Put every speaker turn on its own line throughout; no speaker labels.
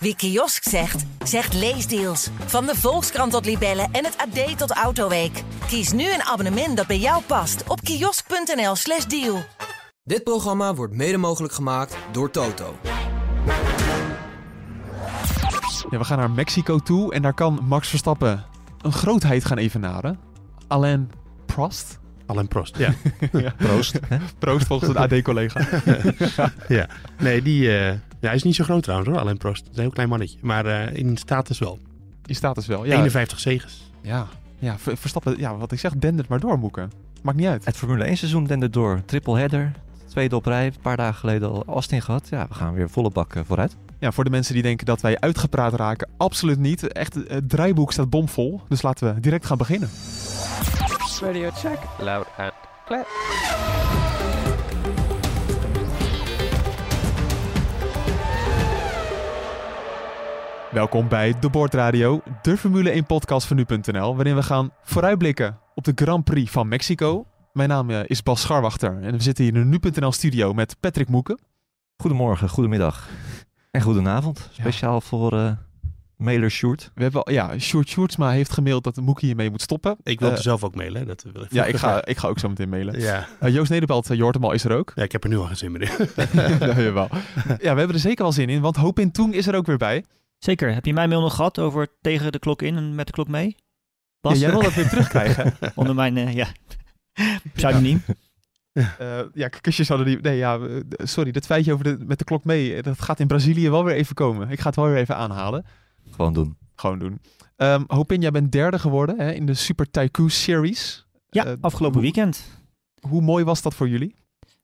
Wie kiosk zegt, zegt leesdeals. Van de Volkskrant tot Libellen en het AD tot Autoweek. Kies nu een abonnement dat bij jou past op kiosk.nl/slash deal.
Dit programma wordt mede mogelijk gemaakt door Toto.
Ja, we gaan naar Mexico toe en daar kan Max Verstappen een grootheid gaan evenaren. Alain Prost.
Alain Prost, ja.
Ja.
Proost.
Proost volgens een AD-collega.
ja. Nee, die eh, ja, hij is niet zo groot trouwens hoor, Alain Prost. Het is een heel klein mannetje. Maar eh, in status wel.
Die staat dus wel. Ja,
51 zegens.
ja, ja Ver- Verstappen, ja, wat ik zeg, dendert maar door, Moeken. Maakt niet uit.
Het Formule 1 seizoen dende door. Triple header. Tweede op rij. Een paar dagen geleden al Austin gehad. Ja, we gaan weer volle bak eh, vooruit.
Ja, voor de mensen die denken dat wij uitgepraat raken, absoluut niet. Echt, het draaiboek staat bomvol. Dus laten we direct gaan beginnen.
Radio check. Loud and clear.
Welkom bij De Bordradio, de Formule 1 podcast van nu.nl, waarin we gaan vooruitblikken op de Grand Prix van Mexico. Mijn naam eh, is Bas Scharwachter en we zitten hier in de nu.nl studio met Patrick Moeken.
Goedemorgen, goedemiddag. En goedenavond. Speciaal voor eh Mailer Sjoerd.
We hebben al, ja, Sjoerd Sjoerdsma heeft gemaild dat de Moekie hiermee moet stoppen.
Ik wil
Eh,
zelf ook mailen. hè, Dat wil ik
Ja, ik ga, ik ga ook zo meteen mailen.
Ja.
Joost Nederpelt, eh, je hoort hem al, is er ook.
ja, ik heb er nu al geen zin meer in.
ja, jawel. ja, we hebben er zeker wel zin in, want Hoop in Toeng is er ook weer bij.
Zeker. Heb je mijn mail nog gehad over tegen de klok in en met de klok mee?
Ja,
Bas,
jij wil dat weer terugkrijgen.
onder mijn eh, ja, pseudoniem.
Eh, ja, kusjes hadden die. Nee, ja, eh, sorry, dat feitje over de, met de klok mee. Dat gaat in Brazilië wel weer even komen. Ik ga het wel weer even aanhalen.
Gewoon doen.
Gewoon doen. Ehm Hopin, jij bent derde geworden hè, in de Super Tycoon Series.
Ja,
Eh,
afgelopen
hoe-
weekend.
Hoe mooi was dat voor jullie?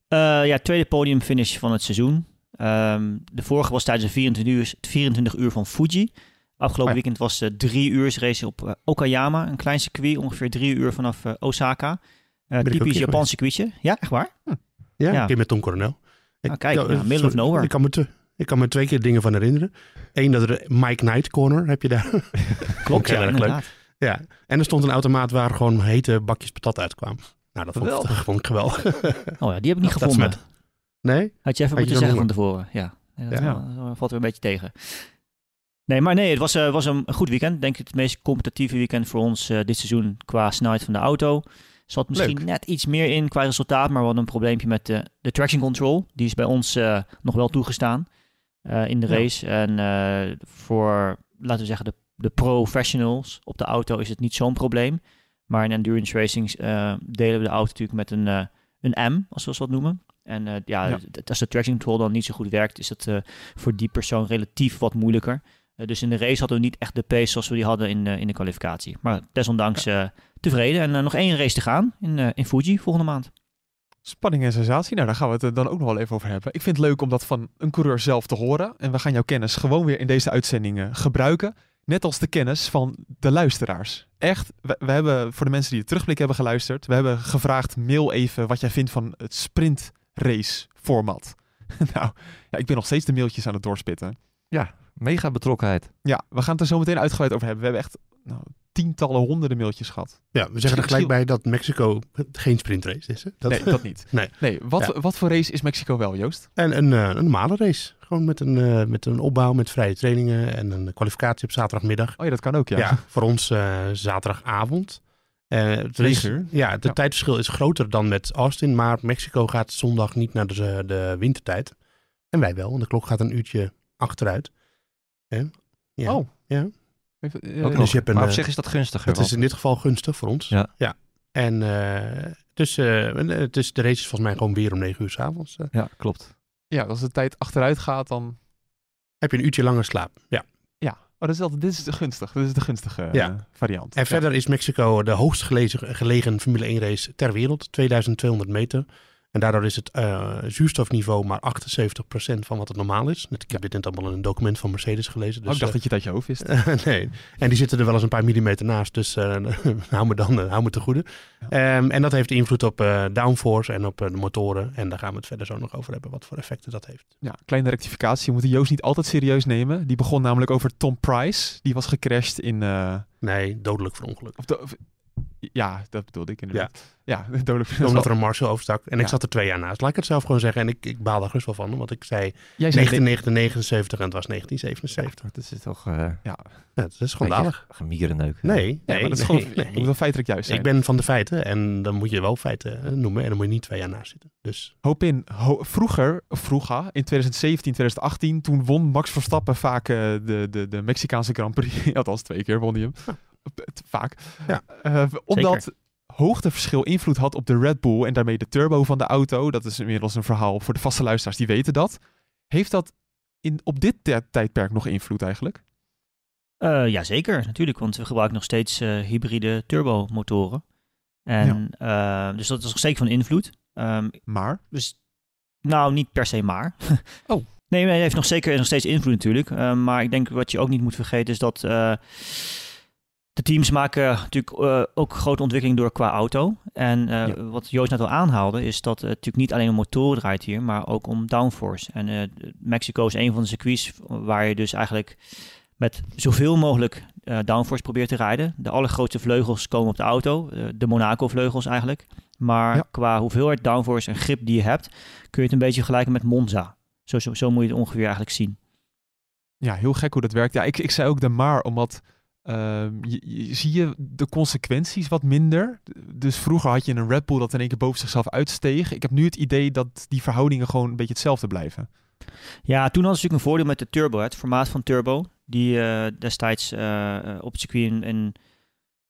Eh, ja, tweede podiumfinish van het seizoen. Ehm, de vorige was tijdens de 24 uur, 24 uur van Fuji. Afgelopen
Oh ja.
weekend was de drie uur race op eh, Okayama. Een klein circuit, ongeveer drie uur vanaf eh, Osaka. Eh, typisch Japans circuitje. Ja, echt waar?
Ja,
Ja.
een keer met Tom Coronel. Ik,
Ah, kijk,
eh,
middle of nowhere.
Ik kan, me te, ik kan me twee keer dingen van herinneren. Eén, dat er Mike Knight Corner heb je daar.
Klopt, ja,
erg leuk. ja. En er stond een automaat waar gewoon hete bakjes patat uitkwamen. Nou, dat vond, ik- vond ik geweldig.
Oh ja, die heb ik niet
Dat
gevonden.
Nee?
Had je even
Had je
moeten
zo'n
zeggen van tevoren. Ja, Nee, dat
Ja.
dat valt weer een beetje tegen. Nee, maar nee, het was, eh, was een goed weekend. Denk ik het meest competitieve weekend voor ons eh, dit seizoen qua snelheid van de auto. Zat misschien
Leuk.
net iets meer in qua resultaat, maar we hadden een probleempje met de, de traction control. Die is bij ons eh, nog wel toegestaan eh, in de
Ja.
race. En eh, voor, laten we zeggen, de, de professionals op de auto is het niet zo'n probleem. Maar in endurance racings eh, delen we de auto natuurlijk met een, eh, een M, als we dat noemen. En eh, ja,
Ja.
als de traction control dan niet zo goed werkt, is dat eh, voor die persoon relatief wat moeilijker. Eh, dus in de race hadden we niet echt de pace zoals we die hadden in, in de kwalificatie. Maar desondanks tevreden. En nog één race te gaan in, in Fuji volgende maand.
Spanning en sensatie. Nou, daar gaan we het dan ook nog wel even over hebben. Ik vind het leuk om dat van een coureur zelf te horen. En we gaan jouw kennis gewoon weer in deze uitzending eh, gebruiken. Net als de kennis van de luisteraars. Echt, we, we hebben voor de mensen die de terugblik hebben geluisterd. We hebben gevraagd, mail even wat jij vindt van het sprint race format. nou, ja, ik ben nog steeds de mailtjes aan het doorspitten.
Mega betrokkenheid.
Ja, we gaan het er zo meteen uitgebreid over hebben. We hebben echt nou, tientallen, honderden mailtjes gehad.
Ja, we zeggen er gelijk bij dat Mexico geen sprintrace is. Hè? Dat,
Nee, dat niet.
Nee.
nee wat,
Ja.
wat voor race is Mexico wel, Joost?
En een, eh, een normale race. Gewoon met een, eh, met een opbouw, met vrije trainingen en een kwalificatie op zaterdagmiddag.
Oh ja, dat kan ook, ja.
Ja, voor ons eh, zaterdagavond. Eh, het
Negen
is-. Ja, het
Ja.
tijdverschil is groter dan met Austin, maar Mexico gaat zondag niet naar de, de wintertijd. En wij wel, want de klok gaat een uurtje achteruit. Hè? Ja.
Oh.
Ja.
Even, eh,
dus
nog.
je hebt een,
maar op
eh,
zich is dat gunstiger.
Dat is in dit geval gunstig voor ons.
Ja.
ja. En eh, dus, eh, het is, de race is volgens mij gewoon weer om 9 uur s'avonds. avonds.
Ja, klopt.
ja, als de tijd achteruit gaat, dan...
heb je een uurtje langer slaap. Ja.
Oh, dat is altijd, dit is de gunstig. Dit is de gunstige eh,
Ja.
variant.
En
Ja.
verder is Mexico de hoogst gelegen, gelegen Formule 1 race ter wereld. 2200 meter. En daardoor is het eh, zuurstofniveau maar 78% van wat het normaal is. Ik heb dit net allemaal in een document van Mercedes gelezen.
Oh,
Dus,
ik dacht
eh,
dat je uit je hoofd wist.
nee, en die zitten er wel eens een paar millimeter naast. Dus eh, hou me dan hou me te goede. Ehm, en dat heeft invloed op downforce en op de motoren. En daar gaan we het verder zo nog over hebben, wat voor effecten dat heeft.
Ja, kleine rectificatie. Je moet de Joost niet altijd serieus nemen. Die begon namelijk over Tom Price. Die was gecrashed in...
Nee, dodelijk verongeluk.
of de, of- Ja, dat bedoelde ik inderdaad. Ja, ja dodelijk.
Omdat er een Marshall overstak. En ik zat er twee jaar naast. Laat ik het zelf gewoon zeggen. En ik, ik baal daar gerust wel van. Want ik zei
Jij zei
1979 en het was 1977.
Dat is toch eh
Ja, dat is schandalig.
gemierenneuk.
Nee,
Ja,
nee,
maar dat is
nee,
gewoon,
nee.
je moet wel feitelijk juist zijn.
Ik ben van de feiten en dan moet je wel feiten eh, noemen. En dan moet je niet twee jaar naast zitten. Dus
Hoop in. Ho- vroeger, vroeger, in 2017, 2018, toen won Max Verstappen vaak eh, de, de, de Mexicaanse Grand Prix. Althans, twee keer won hij hem. Vaak.
Ja.
Eh, omdat hoogteverschil invloed had op de Red Bull en daarmee de turbo van de auto. Dat is inmiddels een verhaal voor de vaste luisteraars, die weten dat. Heeft dat in, op dit tij- tijdperk nog invloed eigenlijk?
Eh ja, zeker, natuurlijk. Want we gebruiken nog steeds eh, hybride turbomotoren. En eh, dus dat is nog zeker van invloed. Ehm,
Maar,
dus, nou, niet per se maar.
Oh.
Nee, hij heeft nog zeker nog steeds invloed natuurlijk. Eh, maar ik denk wat je ook niet moet vergeten is dat eh, de teams maken natuurlijk eh, ook grote ontwikkeling door qua auto. En eh,
Ja.
wat Joost net al aanhaalde is dat het natuurlijk niet alleen om motoren draait hier, maar ook om downforce. En eh, Mexico is een van de circuits waar je dus eigenlijk met zoveel mogelijk downforce probeert te rijden. De allergrootste vleugels komen op de auto, de Monaco vleugels eigenlijk. Maar
Ja.
qua hoeveelheid downforce en grip die je hebt, kun je het een beetje vergelijken met Monza. Zo, zo, zo moet je het ongeveer eigenlijk zien.
ja, heel gek hoe dat werkt. Ja, ik, ik zei ook de maar, omdat ehm, zie je de consequenties wat minder. Dus vroeger had je een Red Bull dat in één keer boven zichzelf uitsteeg. Ik heb nu het idee dat die verhoudingen gewoon een beetje hetzelfde blijven.
Ja, toen hadden ze natuurlijk een voordeel met de turbo, het formaat van turbo. Die eh, destijds eh, op het circuit in,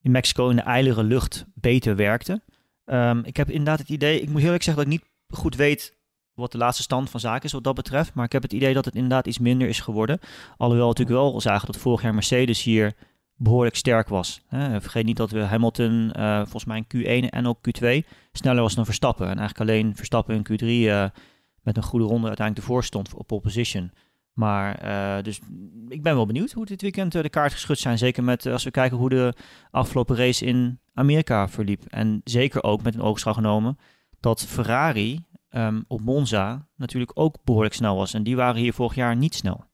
in, Mexico in de ijlere lucht beter werkte. Ehm, ik heb inderdaad het idee, ik moet heel eerlijk zeggen dat ik niet goed weet wat de laatste stand van zaken is wat dat betreft. Maar ik heb het idee dat het inderdaad iets minder is geworden. Alhoewel we natuurlijk wel zagen dat vorig jaar Mercedes hier behoorlijk sterk was. Vergeet niet dat we Hamilton eh, volgens mij in Q1 en ook Q2 sneller was dan Verstappen. En eigenlijk alleen Verstappen in Q3 eh, met een goede ronde uiteindelijk ervoor stond op pole position. Maar eh, dus ik ben wel benieuwd hoe dit weekend de kaart geschud zijn. Zeker met, als we kijken hoe de afgelopen race in Amerika verliep. En zeker ook met een oogschouw genomen dat Ferrari ehm, op Monza natuurlijk ook behoorlijk snel was. En die waren hier vorig jaar niet snel.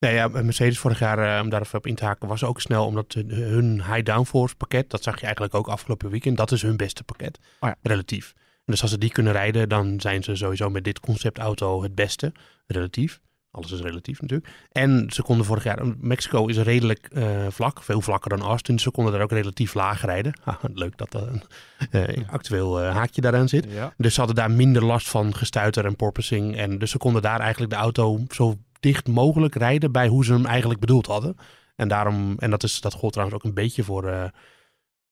Nee, ja, Mercedes vorig jaar, eh, om daar even op in te haken, was ook snel. Omdat hun- high downforce pakket, dat zag je eigenlijk ook afgelopen weekend, dat is hun beste pakket.
Oh ja.
Relatief. En dus als ze die kunnen rijden, dan zijn ze sowieso met dit conceptauto het beste. Relatief. Alles is relatief natuurlijk. En ze konden vorig jaar, Mexico is redelijk eh, vlak, veel vlakker dan Austin. Ze konden daar ook relatief laag rijden. Ah, leuk dat er een eh, actueel haakje daaraan zit.
Ja.
Dus ze hadden daar minder last van gestuiter en porpoising. En dus ze konden daar eigenlijk de auto zo dicht mogelijk rijden bij hoe ze hem eigenlijk bedoeld hadden. En daarom, en dat, is, dat gold trouwens ook een beetje voor eh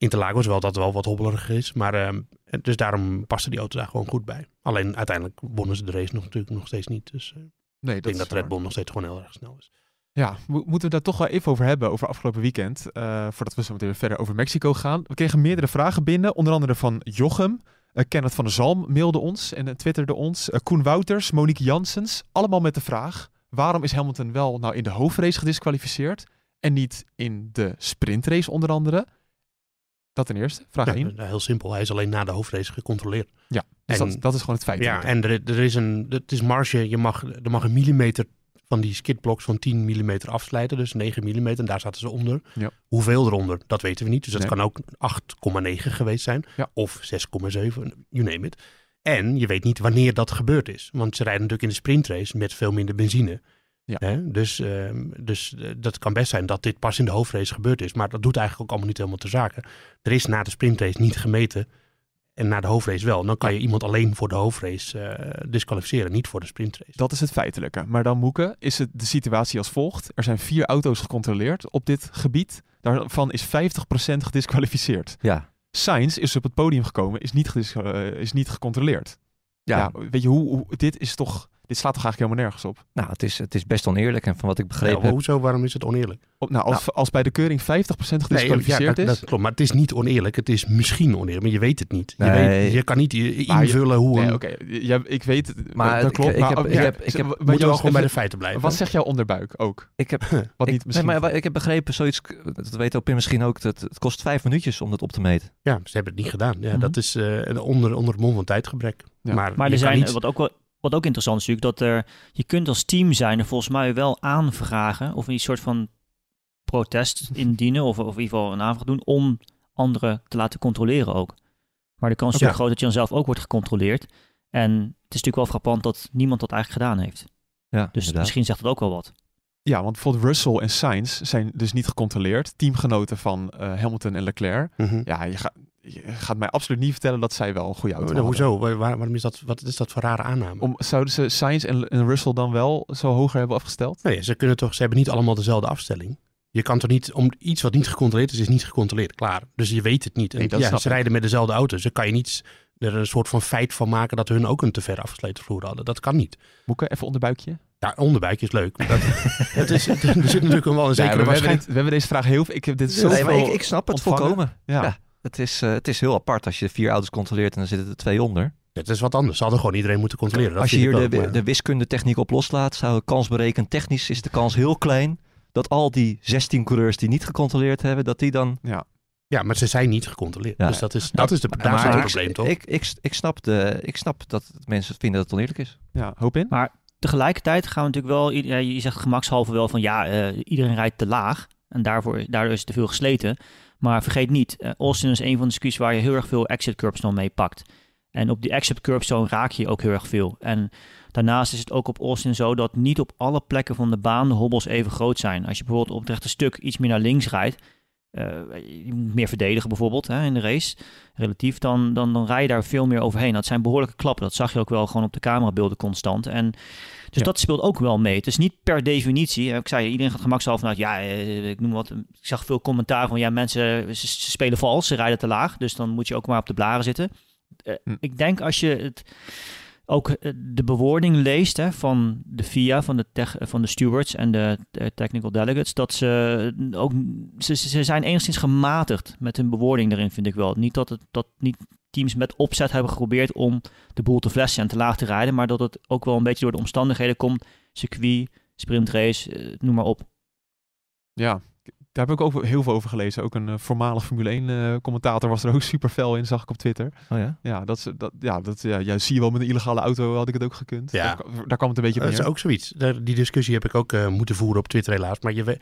Interlagos, wel dat het wel wat hobbeliger is. Maar eh, dus daarom paste die auto daar gewoon goed bij. Alleen uiteindelijk wonnen ze de race nog, natuurlijk nog steeds niet. Dus eh,
Nee,
ik
dat
denk dat. Red Bull nog steeds gewoon heel erg snel is.
Ja, mo- moeten we daar toch wel even over hebben, over afgelopen weekend. eh, voordat we zo meteen verder over Mexico gaan. We kregen meerdere vragen binnen, onder andere van Jochem. Uh, Kenneth van der Zalm mailde ons en twitterde ons. Koen Wouters, Monique Janssens, allemaal met de vraag... waarom is Hamilton wel nou in de hoofdrace gedisqualificeerd... en niet in de sprintrace onder andere? Dat ten eerste, vraag
Ja,
1.
eh, heel simpel. Hij is alleen na de hoofdrace gecontroleerd.
Ja, dus
en-
dat, dat is gewoon het feit.
Ja, en er, er is een, het is marge, je mag, er mag een millimeter van die skidblocks van 10 mm afslijten, dus 9 mm, en daar zaten ze onder.
Ja.
Hoeveel eronder, dat weten we niet. Dus dat
Nee.
kan ook 8,9 geweest zijn,
Ja.
of 6,7, you name it. En je weet niet wanneer dat gebeurd is, want ze rijden natuurlijk in de sprintrace met veel minder benzine.
Ja.
Hè? Dus, ehm, dus eh, dat kan best zijn dat dit pas in de hoofdrace gebeurd is, maar dat doet eigenlijk ook allemaal niet helemaal te zaken. Er is na de sprintrace niet gemeten en na de hoofdrace wel. Dan kan je iemand alleen voor de hoofdrace eh, disqualificeren, niet voor de sprintrace.
Dat is het feitelijke. Maar dan, Moeke, is het de situatie als volgt. Er zijn vier auto's gecontroleerd op dit gebied. Daarvan is 50% gedisqualificeerd.
Ja.
Sainz is op het podium gekomen, is niet, eh, is niet gecontroleerd.
Ja,
Ja. weet je, hoe, hoe- dit is toch... Dit slaat toch eigenlijk helemaal nergens op?
nou, het is, het is best oneerlijk. En van wat ik begrepen
Ja,
heb...
hoezo, waarom is het oneerlijk?
Op, nou, als, als bij de keuring 50% gedisqualificeerd
ja, dat,
is...
dat klopt. Maar het is niet oneerlijk. Het is misschien oneerlijk, maar je weet het niet. Je,
Nee.
weet, je kan niet
je-
invullen hoe
Nee, oké, ja, ik weet het.
Maar
dat
ik-
klopt.
ik
maar,
heb- ik
ja,
heb- ik heb-
maar
Moeten we
Joost,
gewoon bij de feiten blijven.
Wat zegt jouw onderbuik ook?
Ik heb,
Wat
ik,
niet misschien...
nee, maar ik heb begrepen, zoiets, dat weet ook Pim misschien ook, dat het kost vijf minuutjes om dat op te meten.
Ja, ze hebben het niet gedaan. Ja,
Mhm.
Dat is eh, onder, onder het mom van tijdgebrek.
Ja.
Maar,
Maar er zijn,
niet...
wat, ook wel, wat ook interessant is natuurlijk, dat er, je kunt als team zijn er volgens mij wel aanvragen of een soort van protest indienen of, of in ieder geval een aanvraag doen om anderen te laten controleren ook. Maar de kans is groot dat je dan zelf ook wordt gecontroleerd. En het is natuurlijk wel frappant dat niemand dat eigenlijk gedaan heeft.
Ja,
Dus
inderdaad.
misschien zegt dat ook wel wat.
Ja, want bijvoorbeeld Russell en Sainz zijn dus niet gecontroleerd. Teamgenoten van eh, Hamilton en Leclerc.
Mhm.
Ja, je, gaat je gaat mij absoluut niet vertellen dat zij wel een goede auto
Oh,
hadden.
hoezo? Waar, waar- waarom is dat, wat is dat voor rare aanname?
Om, zouden ze Sainz en, en Russell dan wel zo hoger hebben afgesteld?
Nee, ze kunnen toch, ze hebben niet allemaal dezelfde afstelling. Je kan toch niet, om iets wat niet gecontroleerd is, is niet gecontroleerd. Klaar. Dus je weet het niet. En
Nee,
ja, ze
ik.
rijden met dezelfde auto's. Dan kan je niet er een soort van feit van maken dat hun ook een te ver afgesleten vloer hadden. Dat kan niet.
Moeke, even onderbuikje.
Ja, onderbuik is leuk. Dat, het is, er zit natuurlijk wel een
Ja,
zekere
hebben dit- we hebben deze vraag heel veel. Ik heb dit zo
Nee, maar ik, ik snap het
ontvangen.
volkomen.
Ja.
Ja. Het, is, eh, het is heel apart als je vier auto's controleert en dan zitten er twee onder.
Het is wat anders. Ze hadden gewoon iedereen moeten controleren. Dat
als je hier de,
maar-
de wiskundetechniek op loslaat, zou kans berekend technisch is de kans heel klein dat al die 16 coureurs die niet gecontroleerd hebben, dat die dan...
Ja, maar ze zijn niet gecontroleerd.
Ja.
Dus dat is, dat is de, daar
Maar
zit het
ik-
probleem, toch?
Ik, ik, ik, snap de, ik snap dat mensen vinden dat het oneerlijk is.
Ja, hoop in.
Tegelijkertijd gaan we natuurlijk wel, ja, je zegt gemakshalve wel van ja, eh, iedereen rijdt te laag. En daarvoor, daardoor is het te veel gesleten. Maar vergeet niet, eh, Austin is een van de circuits waar je heel erg veel exit curbs mee pakt. En op die exit zo raak je ook heel erg veel. En daarnaast is het ook op Austin zo dat niet op alle plekken van de baan de hobbels even groot zijn. Als je bijvoorbeeld op het rechte stuk iets meer naar links rijdt, eh, je moet meer verdedigen bijvoorbeeld hè, in de race, relatief, dan, dan, dan rij je daar veel meer overheen. Dat zijn behoorlijke klappen. Dat zag je ook wel gewoon op de camerabeelden constant. En dus
Ja.
dat speelt ook wel mee. Het is niet per definitie. Ik zei, iedereen gaat gemakshalve vanuit, ja, eh, ik noem wat. Ik zag veel commentaar van, ja, mensen ze, ze spelen vals, ze rijden te laag. Dus dan moet je ook maar op de blaren zitten. Eh,
Hm.
Ik denk als je het, ook eh, de bewoording leest hè, van de FIA, van de, tech, van de stewards en de eh, technical delegates, dat ze ook, ze, ze zijn enigszins gematigd met hun bewoording daarin, vind ik wel. Niet dat het, dat niet teams met opzet hebben geprobeerd om de boel te flessen en te laag te rijden, maar dat het ook wel een beetje door de omstandigheden komt. Circuit, sprintrace, eh, noem maar op.
Ja, daar heb ik ook heel veel over gelezen. Ook een eh, voormalig Formule 1 eh, commentator was er ook super fel in, zag ik op Twitter.
Oh ja?
Ja, dat, is- dat, ja, dat ja, ja, zie je wel met een illegale auto had ik het ook gekund.
Ja.
Daar, daar kwam het een beetje op
Dat is ook zoiets. Daar- Die discussie heb ik ook eh, moeten voeren op Twitter helaas. Maar je, we-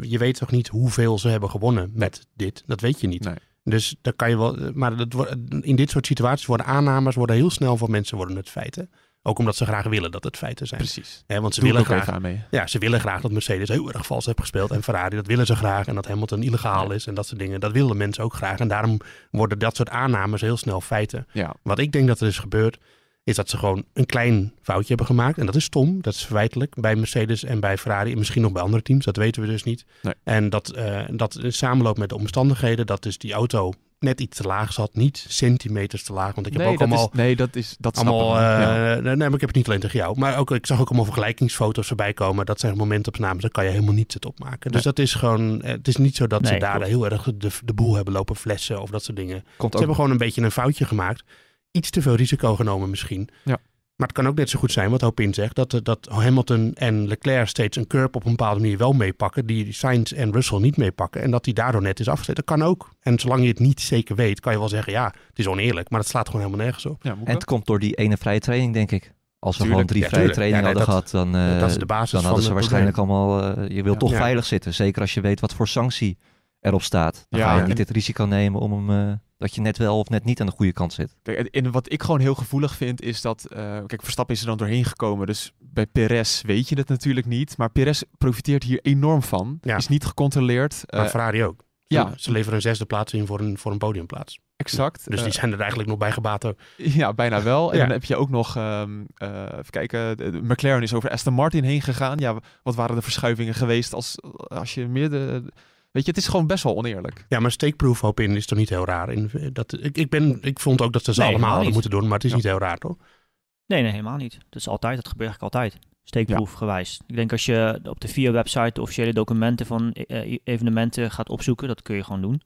je weet toch niet hoeveel ze hebben gewonnen met dit? Dat weet je niet.
Nee.
Dus daar kan je wel. Maar dat, wordt- in dit soort situaties worden aannames worden heel snel voor mensen worden het feiten. Ook omdat ze graag willen dat het feiten zijn.
Precies.
Want ze
Doe
willen graag.
mee.
Ja, ze willen graag dat Mercedes heel erg vals heeft gespeeld. En Ferrari, dat willen ze graag. En dat Hamilton illegaal is en dat soort dingen. Dat willen mensen ook graag. En daarom worden dat soort aannames heel snel feiten.
Ja,
Wat ik denk dat er is gebeurd, is dat ze gewoon een klein foutje hebben gemaakt. En dat is stom, dat is verwijtelijk bij Mercedes en bij Ferrari. En misschien nog bij andere teams, dat weten we dus niet.
Nee.
En dat, eh dat in samenloopt met de omstandigheden, dat dus die auto net iets te laag zat. Niet centimeters te laag, want ik heb
nee,
ook allemaal...
is, nee, dat is dat
Allemaal.
Ja.
eh, nee, maar ik heb het niet alleen tegen jou. Maar ook, ik zag ook allemaal vergelijkingsfoto's voorbij komen. Dat zijn momentopnames, daar kan je helemaal niets het opmaken. Dus dat is gewoon, eh, het is niet zo dat ze daar heel erg de, de boel hebben lopen flessen of dat soort dingen.
Komt
Ze
ook
hebben gewoon een beetje een foutje gemaakt. Iets te veel risico genomen misschien.
Ja.
Maar het kan ook net zo goed zijn, wat Hopin zegt, dat, eh, dat Hamilton en Leclerc steeds een curb op een bepaalde manier wel meepakken, die Sainz en Russell niet meepakken. En dat die daardoor net is afgezet. Dat kan ook. En zolang je het niet zeker weet, kan je wel zeggen, ja, het is oneerlijk. Maar dat slaat gewoon helemaal nergens op.
Ja?
En het komt door die ene vrije training, denk ik. Als we
Tuurlijk,
gewoon drie
ja,
vrije trainingen
Ja, nee,
hadden
dat-
gehad, dan, eh,
dat is de basis
dan hadden ze waarschijnlijk allemaal... eh, je wilt toch
Ja.
veilig zitten. Zeker als je weet wat voor sanctie erop staat. Dan
Ja,
ga je
en-
niet het risico nemen om hem... eh, dat je net wel of net niet aan de goede kant zit.
Kijk, en- wat ik gewoon heel gevoelig vind is dat... eh, kijk, Verstappen is er dan doorheen gekomen. Dus bij Perez weet je het natuurlijk niet. Maar Perez profiteert hier enorm van.
Ja.
Is niet gecontroleerd.
Maar
Eh,
Ferrari ook.
ja.
Ze, leveren een zesde plaats in voor een, voor een podiumplaats.
exact.
Dus die zijn er eigenlijk nog bij gebaat ook.
Ja, bijna wel. En
Ja.
dan heb je ook nog, ehm, eh, even kijken, McLaren is over Aston Martin heen gegaan. Ja, wat waren de verschuivingen geweest als, als je meer de... Weet je, het is gewoon best wel oneerlijk.
Ja, maar steekproef hoop in is toch niet heel raar. In, dat, ik, ik, ben, ik vond ook dat ze ze
Nee,
allemaal hadden moeten doen, maar het is
Ja.
niet heel raar, toch?
Nee, nee, helemaal niet. Dat is altijd, dat gebeurt eigenlijk altijd. Steekproefgewijs. Ik denk als je op de VIA-website de officiële documenten van eh, evenementen gaat opzoeken, dat kun je gewoon doen.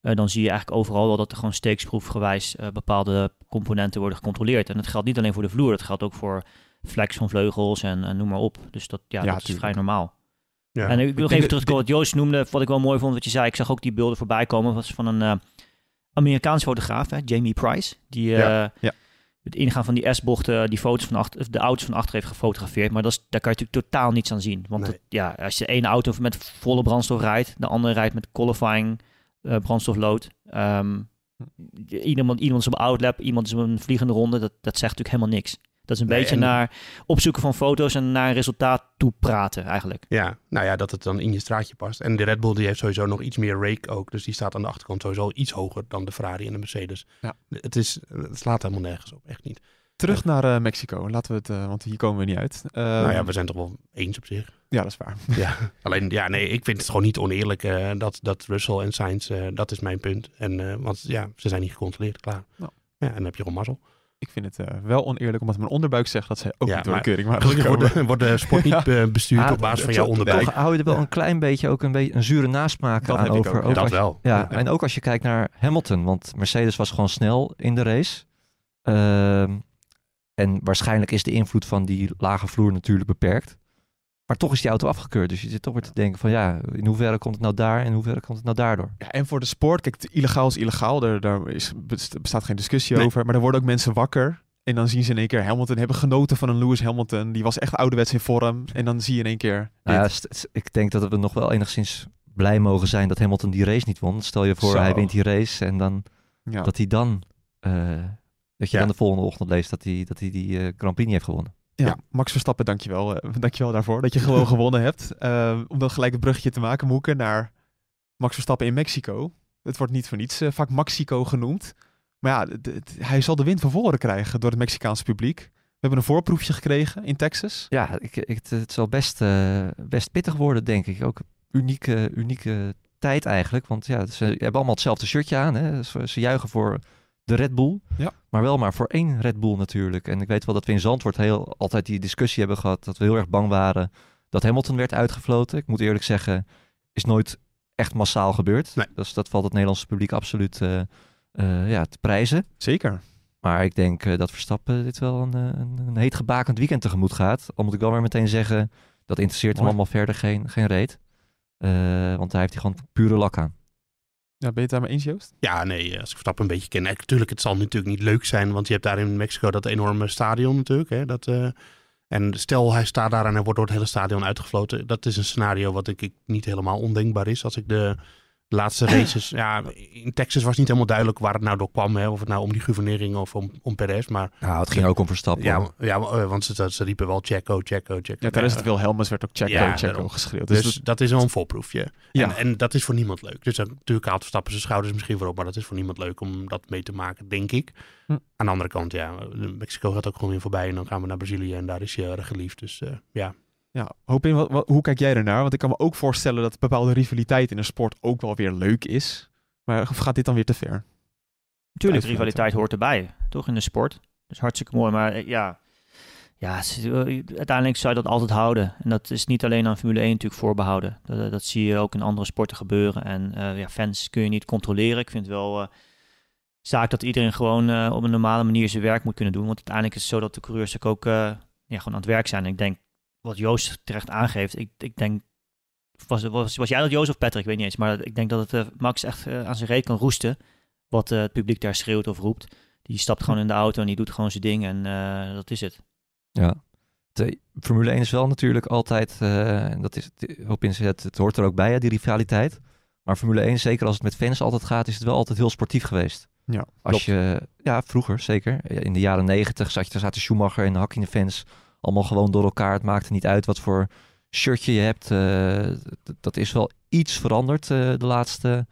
Eh, dan zie je eigenlijk overal wel dat er gewoon steeksproefgewijs eh, bepaalde componenten worden gecontroleerd. En dat geldt niet alleen voor de vloer, dat geldt ook voor flex van vleugels en, en noem maar op. Dus dat, ja,
Ja,
dat is vrij normaal.
Ja.
En ik wil nog even terugkomen wat Joost noemde, wat ik wel mooi vond wat je zei. Ik zag ook die beelden voorbij komen. Was van een eh Amerikaans fotograaf, hè, Jamie Price. Die eh,
Ja, ja.
het ingaan van die S-bochten, die foto's van achter, de auto's van achter heeft gefotografeerd. Maar dat is, daar kan je natuurlijk totaal niets aan zien. Want
Nee.
het- ja, als je de ene auto met volle brandstof rijdt, de andere rijdt met qualifying eh, brandstoflood. Ehm, iemand, iemand is op outlap, iemand is op een vliegende ronde. Dat, dat zegt natuurlijk helemaal niks. Dat is een
Nee,
beetje
en-
naar opzoeken van foto's en naar een resultaat toe praten eigenlijk.
Ja, nou ja, dat het dan in je straatje past. En de Red Bull die heeft sowieso nog iets meer rake ook. Dus die staat aan de achterkant sowieso iets hoger dan de Ferrari en de Mercedes.
Ja.
Het, is, het slaat helemaal nergens op, echt niet.
Terug naar eh, Mexico. Laten we het, eh, want hier komen we niet uit. Eh,
nou ja, we zijn toch wel eens op zich.
ja, dat is waar.
Ja, alleen ja, nee, ik vind het gewoon niet oneerlijk eh, dat, dat Russell en Sainz, eh, dat is mijn punt. En, eh, want ja, ze zijn niet gecontroleerd, klaar.
Nou.
Ja, en dan heb je gewoon mazzel.
Ik vind het eh, wel oneerlijk, omdat mijn onderbuik zegt dat zij ook
Ja,
niet door de
maar
keuring
Gelukkig
gekomen.
wordt de, wordt de sport niet eh, bestuurd
Ah,
op basis van jouw onderbuik.
Toch hou je er wel een klein beetje ook een, beetje een zure nasmaak
Dat
aan over.
ook, ja.
dat
als
wel.
Ja, en ook als je kijkt naar Hamilton, want Mercedes was gewoon snel in de race. Ehm, en waarschijnlijk is de invloed van die lage vloer natuurlijk beperkt. Maar toch is die auto afgekeurd. Dus je zit toch weer te denken van ja, in hoeverre komt het nou daar en in hoeverre komt het nou daardoor?
Ja, en voor de sport, kijk, het illegaal is illegaal. Daar, daar is, best- bestaat geen discussie
Nee.
over. Maar er worden ook mensen wakker. En dan zien ze in één keer Hamilton hebben genoten van een Lewis Hamilton. Die was echt ouderwets in vorm. En dan zie je in één keer.
Nou ja,
dit.
st- st- ik denk dat we nog wel enigszins blij mogen zijn dat Hamilton die race niet won. Stel je voor,
Zo.
hij wint die race en dan
ja.
dat hij dan, eh, dat je
Ja.
dan de volgende ochtend leest dat hij, dat hij die eh, Grand Prix niet heeft gewonnen.
Ja, Max Verstappen, dankjewel. Uh, dankjewel daarvoor dat je gewoon gewonnen hebt. Eh, om dan gelijk een bruggetje te maken, Moeke, naar Max Verstappen in Mexico. Het wordt niet voor niets eh, vaak Mexico genoemd. Maar ja, hij zal de wind van voren krijgen door het Mexicaanse publiek. We hebben een voorproefje gekregen in Texas.
Ja, ik, ik, het, het zal best, best pittig worden, denk ik. Ook een unieke, unieke tijd eigenlijk. Want ja, ze hebben allemaal hetzelfde shirtje aan. Hè? Ze, ze juichen voor de Red Bull.
Ja.
Maar wel maar voor één Red Bull natuurlijk. En ik weet wel dat we in Zandvoort heel, altijd die discussie hebben gehad. Dat we heel erg bang waren dat Hamilton werd uitgefloten. Ik moet eerlijk zeggen, is nooit echt massaal gebeurd.
Nee.
Dus dat valt het Nederlandse publiek absoluut eh, eh, ja, te prijzen.
Zeker.
Maar ik denk eh, dat Verstappen dit wel een, een, een heet gebakend weekend tegemoet gaat. Al moet ik wel weer meteen zeggen, dat interesseert hem
Mooi.
allemaal verder geen, geen reet. Want daar heeft hij gewoon pure lak aan.
Ja, ben je het daarmee eens, Joost?
Ja, nee, als ik Verstappen een beetje ken. Natuurlijk, het zal natuurlijk niet leuk zijn, want je hebt daar in Mexico dat enorme stadion natuurlijk. Hè, dat, eh, en stel hij staat daar en hij wordt door het hele stadion uitgefloten. Dat is een scenario wat ik niet helemaal ondenkbaar is. Als ik de laatste races, ja, in Texas was niet helemaal duidelijk waar het nou door kwam. Hè, of het nou om die gouvernering of om, om Perez. Maar
Nou, het ging ook om Verstappen.
ja, ja, eh, want ze, ze riepen wel Checo, Checo, Checo.
Ja, tijdens het Wilhelmus werd ook Checo,
Ja,
Checo geschreeuwd.
Dus,
Dus, dat-
dat is wel een voorproefje.
Ja.
En, en dat is voor niemand leuk. Dus dan, natuurlijk haalt Verstappen zijn schouders misschien voor op, maar dat is voor niemand leuk om dat mee te maken, denk ik.
Hm.
Aan de andere kant, ja, Mexico gaat ook gewoon weer voorbij en dan gaan we naar Brazilië en daar is je erg geliefd. Dus eh, ja,
ja, hoop in, wat, wat- hoe kijk jij ernaar? Want ik kan me ook voorstellen dat bepaalde rivaliteit in een sport ook wel weer leuk is. Maar gaat dit dan weer te ver?
Natuurlijk,
Uitfluiten.
rivaliteit hoort erbij, toch in de sport. Dus hartstikke mooi, maar eh, ja, ja eh, uiteindelijk zou je dat altijd houden. En dat is niet alleen aan Formule 1 natuurlijk voorbehouden. Dat, dat zie je ook in andere sporten gebeuren. En eh, ja, fans kun je niet controleren. Ik vind het wel eh, zaak dat iedereen gewoon eh, op een normale manier zijn werk moet kunnen doen. Want uiteindelijk is het zo dat de coureurs ook eh, ja, gewoon aan het werk zijn. En ik denk, wat Joost terecht aangeeft, ik, ik denk... Was, was, was jij dat Joost of Patrick? Ik weet niet eens. Maar ik denk dat het eh, Max echt eh, aan zijn reet kan roesten wat eh, het publiek daar schreeuwt of roept. Die stapt gewoon in de auto en die doet gewoon zijn ding en eh, dat is het.
Ja. De Formule 1 is wel natuurlijk altijd, eh, en dat is het, hoop in het, hoort er ook bij, hè, die rivaliteit. Maar Formule 1, zeker als het met fans altijd gaat, is het wel altijd heel sportief geweest.
Ja,
Als je, ja, vroeger zeker. In de jaren negentig zat je, daar zaten Schumacher en de Hakkinen fans allemaal gewoon door elkaar. Het maakte niet uit wat voor shirtje je hebt. eh, dat is wel iets veranderd eh, de laatste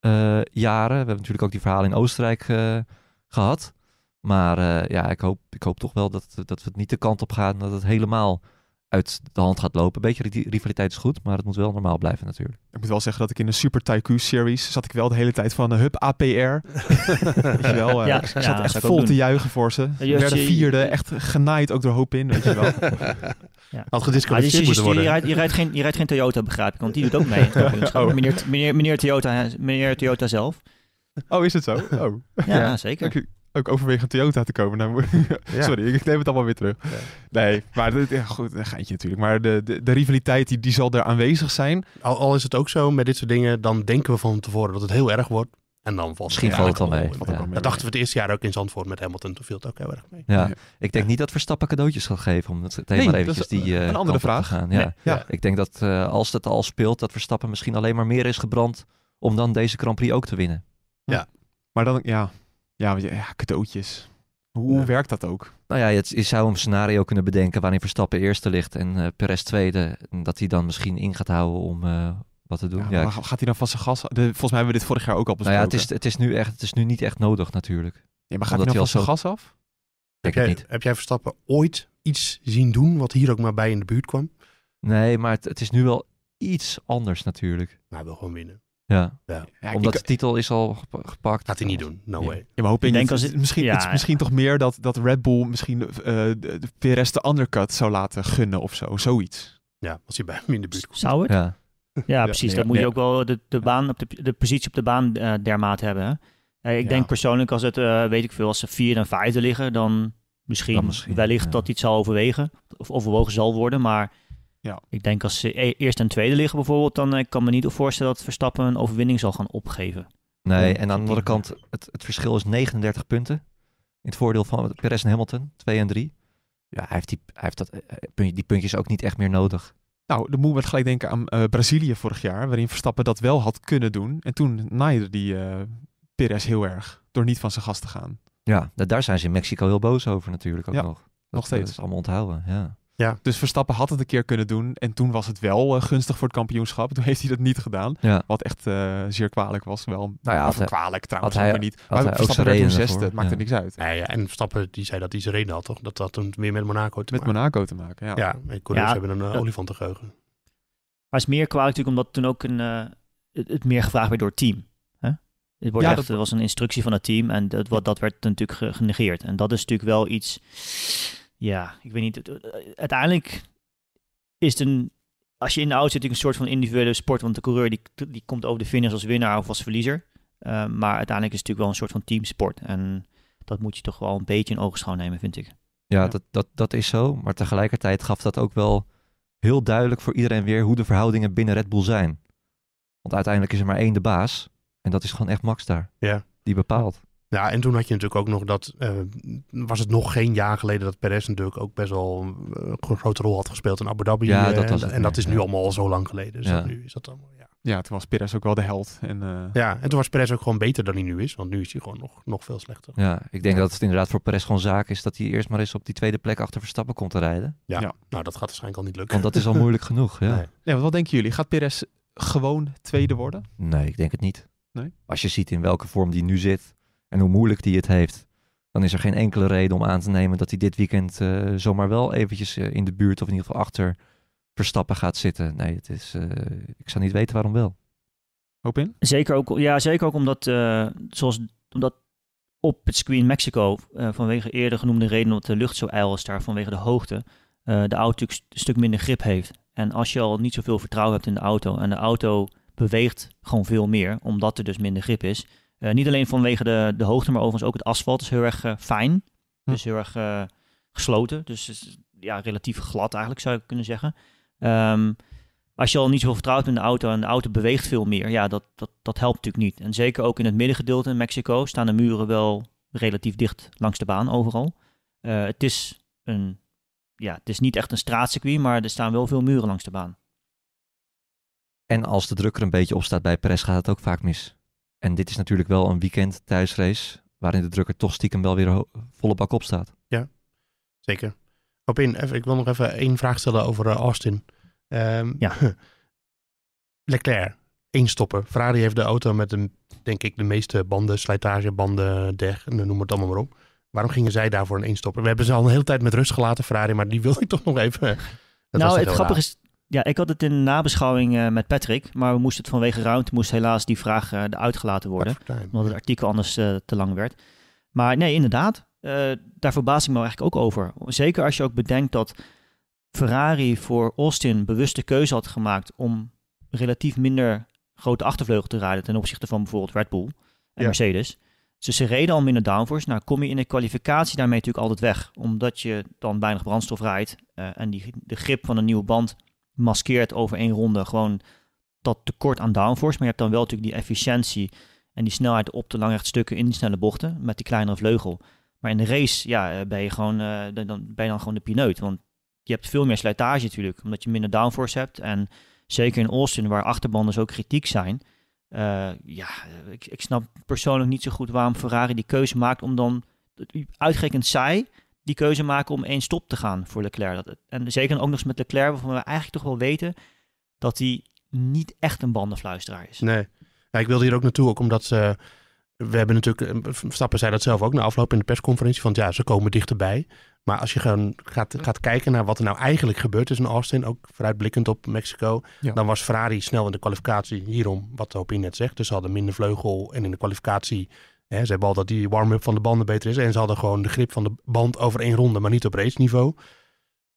eh, jaren. We hebben natuurlijk ook die verhalen in Oostenrijk eh, gehad. Maar ja, ik hoop, ik hoop toch wel dat, dat het niet de kant op gaan dat het helemaal uit de hand gaat lopen. Een beetje ri- rivaliteit is goed, maar het moet wel normaal blijven natuurlijk.
Ik moet wel zeggen dat ik in de Super Tycoon Series zat ik wel de hele tijd van uh, Hub APR. Weet je wel, eh,
Ja,
ik zat echt vol te juigen voor ze.
Ja,
Ze
je-
werden vierde, echt genaaid ook door hoop in, weet je wel.
Ja.
had
Maar
gedisqualificeerd
je, je,
worden.
rijdt, je, rijdt geen, je rijdt geen Toyota, begrijp ik, want die doet ook mee.
Oh.
meneer, meneer, meneer, Toyota, meneer Toyota zelf.
Oh, is het zo? Oh.
Ja, zeker.
Ook, overwegen een Toyota te komen. Nou,
Ja.
Sorry, ik neem het allemaal weer terug. Nee, maar dit- ja, goed, een geintje natuurlijk. Maar de, de, de rivaliteit die, die zal er aanwezig zijn.
Al, al is het ook zo met dit soort dingen, dan denken we van tevoren dat het heel erg wordt. En dan valt
Misschien
het
valt het wel
eigenlijk
mee. Ja.
Dat dachten we het eerste jaar ook in Zandvoort met Hamilton. Toen viel het ook heel erg mee.
Ja,
Ja.
ik denk niet dat Verstappen cadeautjes gaat geven om het thema
Nee,
maar
dat
eventjes
is
die eh,
een andere
op te
vraag.
gaan. Ja.
Nee, ja.
Ik denk dat eh, als het al speelt, dat Verstappen misschien alleen maar meer is gebrand om dan deze Grand Prix ook te winnen.
Maar dan, ja, ja, ja cadeautjes. Hoe
Ja.
werkt dat ook?
Nou ja, je, je zou een scenario kunnen bedenken waarin Verstappen eerste ligt en eh Perez tweede. En dat hij dan misschien in gaat houden om eh, wat te doen.
Ja,
Ja,
maar gaat hij dan van zijn gas? De, volgens mij hebben we dit vorig jaar ook al
nou
besproken.
ja, het is, het, is nu echt, het is nu niet echt nodig natuurlijk.
Ja, maar gaat
omdat
hij dan
al
zijn gas af?
Denk
heb, jij,
niet.
heb jij Verstappen ooit iets zien doen wat hier ook maar bij in de buurt kwam?
Nee, maar het, het is nu wel iets anders natuurlijk.
Nou, hij wil gewoon winnen.
Ja,
Ja,
omdat
ik,
de titel is al gep- gepakt.
Gaat hij niet doen. No
Ja.
way.
ja, maar hoop
Ik denk als
het,
het-
misschien,
ja,
het is misschien toch meer dat, dat Red Bull misschien eh, de, de PRS de undercut zou laten gunnen of zo. Zoiets.
Ja, als hij bij hem in de buurt komt.
Zou het? Ja,
Ja,
precies. dan moet je ook wel de, de, baan op de, de positie op de baan eh dermate hebben. Hè? Eh, ik
Ja.
denk persoonlijk als het, eh, weet ik veel, als ze vierde en vijfde liggen, dan misschien,
Dan misschien,
wellicht
ja.
dat iets zal overwegen. Of overwogen zal worden. Maar
Ja.
ik denk als ze e- eerste en tweede liggen bijvoorbeeld, dan eh, kan me niet voorstellen dat Verstappen een overwinning zal gaan opgeven.
Nee, en aan de andere kant, het, het verschil is 39 punten. In het voordeel van Perez en Hamilton, 2 en 3. Ja, hij heeft, die, hij heeft dat, eh, puntje- die puntjes ook niet echt meer nodig.
Nou, dan moeten we gelijk denken aan eh, Brazilië vorig jaar, waarin Verstappen dat wel had kunnen doen. En toen naaide die eh Perez heel erg door niet van zijn gas te gaan.
Ja, da- daar zijn ze in Mexico heel boos over natuurlijk ook
Ja,
nog. Dat,
nog steeds.
Dat is allemaal onthouden, ja.
Dus Verstappen had het een keer kunnen doen en toen was het wel eh, gunstig voor het kampioenschap. Toen heeft hij dat niet gedaan,
ja.
wat echt eh, zeer kwalijk was. Wel,
Nou ja,
of
hij-
kwalijk trouwens,
had hij-
weer niet.
had
Maar Verstappen werd toen zesde, het maakt er
ja.
niks uit.
Nee, ja, en Verstappen die zei dat hij zijn reden had, toch? Dat had toen weer met Monaco te
Met
maken.
Monaco te maken, ja.
Ja, en coureurs
Ja,
hebben een uh,
dat-
olifantengeheugen.
Maar het is meer kwalijk natuurlijk omdat toen ook een, eh, het, het meer gevraagd werd door het team. Hè? Het wordt
Ja,
echt,
dat-
er was een instructie van het team en dat, wat, dat werd natuurlijk ge- genegeerd. En dat is natuurlijk wel iets, ja, ik weet niet. Uiteindelijk is het een, als je in de auto zit, natuurlijk een soort van individuele sport. Want de coureur die, die komt over de finish als winnaar of als verliezer. Eh, maar uiteindelijk is het natuurlijk wel een soort van teamsport. En dat moet je toch wel een beetje in ogenschouw nemen, vind ik.
Ja,
Ja.
Dat, dat, dat is zo. Maar tegelijkertijd gaf dat ook wel heel duidelijk voor iedereen weer hoe de verhoudingen binnen Red Bull zijn. Want uiteindelijk is er maar één de baas. En dat is gewoon echt Max daar.
Ja.
Die bepaalt.
Ja, en toen had je natuurlijk ook nog dat, eh, was het nog geen jaar geleden dat Perez natuurlijk ook best wel eh, een grote rol had gespeeld in Abu Dhabi.
Ja,
eh,
dat was
en, dat is nu
ja.
allemaal al zo lang geleden. Dus
Ja.
nu is dat allemaal, ja.
Ja, toen was Perez ook wel de held. En, eh,
Ja, en toen was Perez ook gewoon beter dan hij nu is, want nu is hij gewoon nog, nog veel slechter.
Ja, ik denk dat het inderdaad voor Perez gewoon zaak is dat hij eerst maar eens op die tweede plek achter Verstappen komt te rijden.
Ja.
Ja.
nou dat gaat waarschijnlijk al niet lukken.
Want dat is al moeilijk genoeg. Ja.
Nee.
Nee.
want wat denken jullie? Gaat Perez gewoon tweede worden?
ik denk het niet.
Nee?
Als je ziet in welke vorm die nu zit en hoe moeilijk die het heeft, dan is er geen enkele reden om aan te nemen dat hij dit weekend eh, zomaar wel eventjes eh, in de buurt of in ieder geval achter Verstappen gaat zitten. Nee, het is, eh, ik zou niet weten waarom wel.
Hoop in?
Zeker ook, ja, zeker ook omdat, eh, zoals, omdat op het circuit in Mexico, eh, vanwege eerder genoemde reden dat de lucht zo ijl is daar, vanwege de hoogte, eh, de auto een stuk minder grip heeft. En als je al niet zoveel vertrouwen hebt in de auto en de auto beweegt gewoon veel meer, omdat er dus minder grip is. Eh, niet alleen vanwege de, de hoogte, maar overigens ook het asfalt is heel erg eh, fijn.
Hm.
Dus heel erg eh, gesloten. Dus is, ja, relatief glad eigenlijk zou je kunnen zeggen. Ehm, als je al niet zoveel vertrouwt in de auto en de auto beweegt veel meer, ja, dat, dat, dat helpt natuurlijk niet. En zeker ook in het middengedeelte in Mexico staan de muren wel relatief dicht langs de baan overal. Het, is een, ja, het is niet echt een straatcircuit, maar er staan wel veel muren langs de baan.
En als de druk er een beetje op staat bij Perez, gaat het ook vaak mis. En dit is natuurlijk wel een weekend thuisrace, waarin de druk er toch stiekem wel weer volle bak op staat.
Zeker. Op in, even, ik wil nog even één vraag stellen over eh, Austin. Ehm,
Ja.
Leclerc, één stoppen. Ferrari heeft de auto met een, denk ik, de meeste banden, slijtage, banden, deg, noem het allemaal maar op. Waarom gingen zij daarvoor een één-stopper? We hebben ze al een hele tijd met rust gelaten, Ferrari, maar die wil ik toch nog even. Dat was
nou, het grappige is, ja, ik had het in de nabeschouwing eh, met Patrick, maar we moesten het vanwege ruimte, moest helaas die vraag eh eruit gelaten worden. Omdat het artikel anders eh, te lang werd. Maar nee, inderdaad, daar verbaas ik me eigenlijk ook over. Zeker als je ook bedenkt dat Ferrari voor Austin bewuste keuze had gemaakt om relatief minder grote achtervleugel te rijden ten opzichte van bijvoorbeeld Red Bull en
Ja.
Mercedes. Dus ze reden al minder downforce. Nou kom je in de kwalificatie daarmee natuurlijk altijd weg. Omdat je dan weinig brandstof rijdt. en die, de grip van een nieuwe band maskeert over één ronde gewoon dat tekort aan downforce. Maar je hebt dan wel natuurlijk die efficiëntie en die snelheid op de langrechtstukken in die snelle bochten met die kleinere vleugel. Maar in de race ja, eh, ben, je gewoon, eh, dan dan ben je dan gewoon de pineut. Want je hebt veel meer slijtage natuurlijk, omdat je minder downforce hebt. En zeker in Austin, waar achterbanden zo kritiek zijn, Eh, ja, ik, ik snap persoonlijk niet zo goed waarom Ferrari die keuze maakt om dan uitgerekend zij die keuze maken om één stop te gaan voor Leclerc. Dat, en zeker ook nog eens met Leclerc, waarvan we eigenlijk toch wel weten dat hij niet echt een bandenfluisteraar is.
Nee. Ja, ik wilde hier ook naartoe, ook omdat ze... We hebben natuurlijk... eh, Verstappen zei dat zelf ook na afloop in de persconferentie. Want ja, ze komen dichterbij. Maar als je gewoon gaat, gaat kijken naar wat er nou eigenlijk gebeurd is in Austin, ook vooruitblikkend op Mexico,
Ja.
dan was Ferrari snel in de kwalificatie hierom, wat Hopin net zegt. Dus ze hadden minder vleugel en in de kwalificatie, ze hebben al dat die warm-up van de banden beter is. En ze hadden gewoon de grip van de band over één ronde, maar niet op race niveau.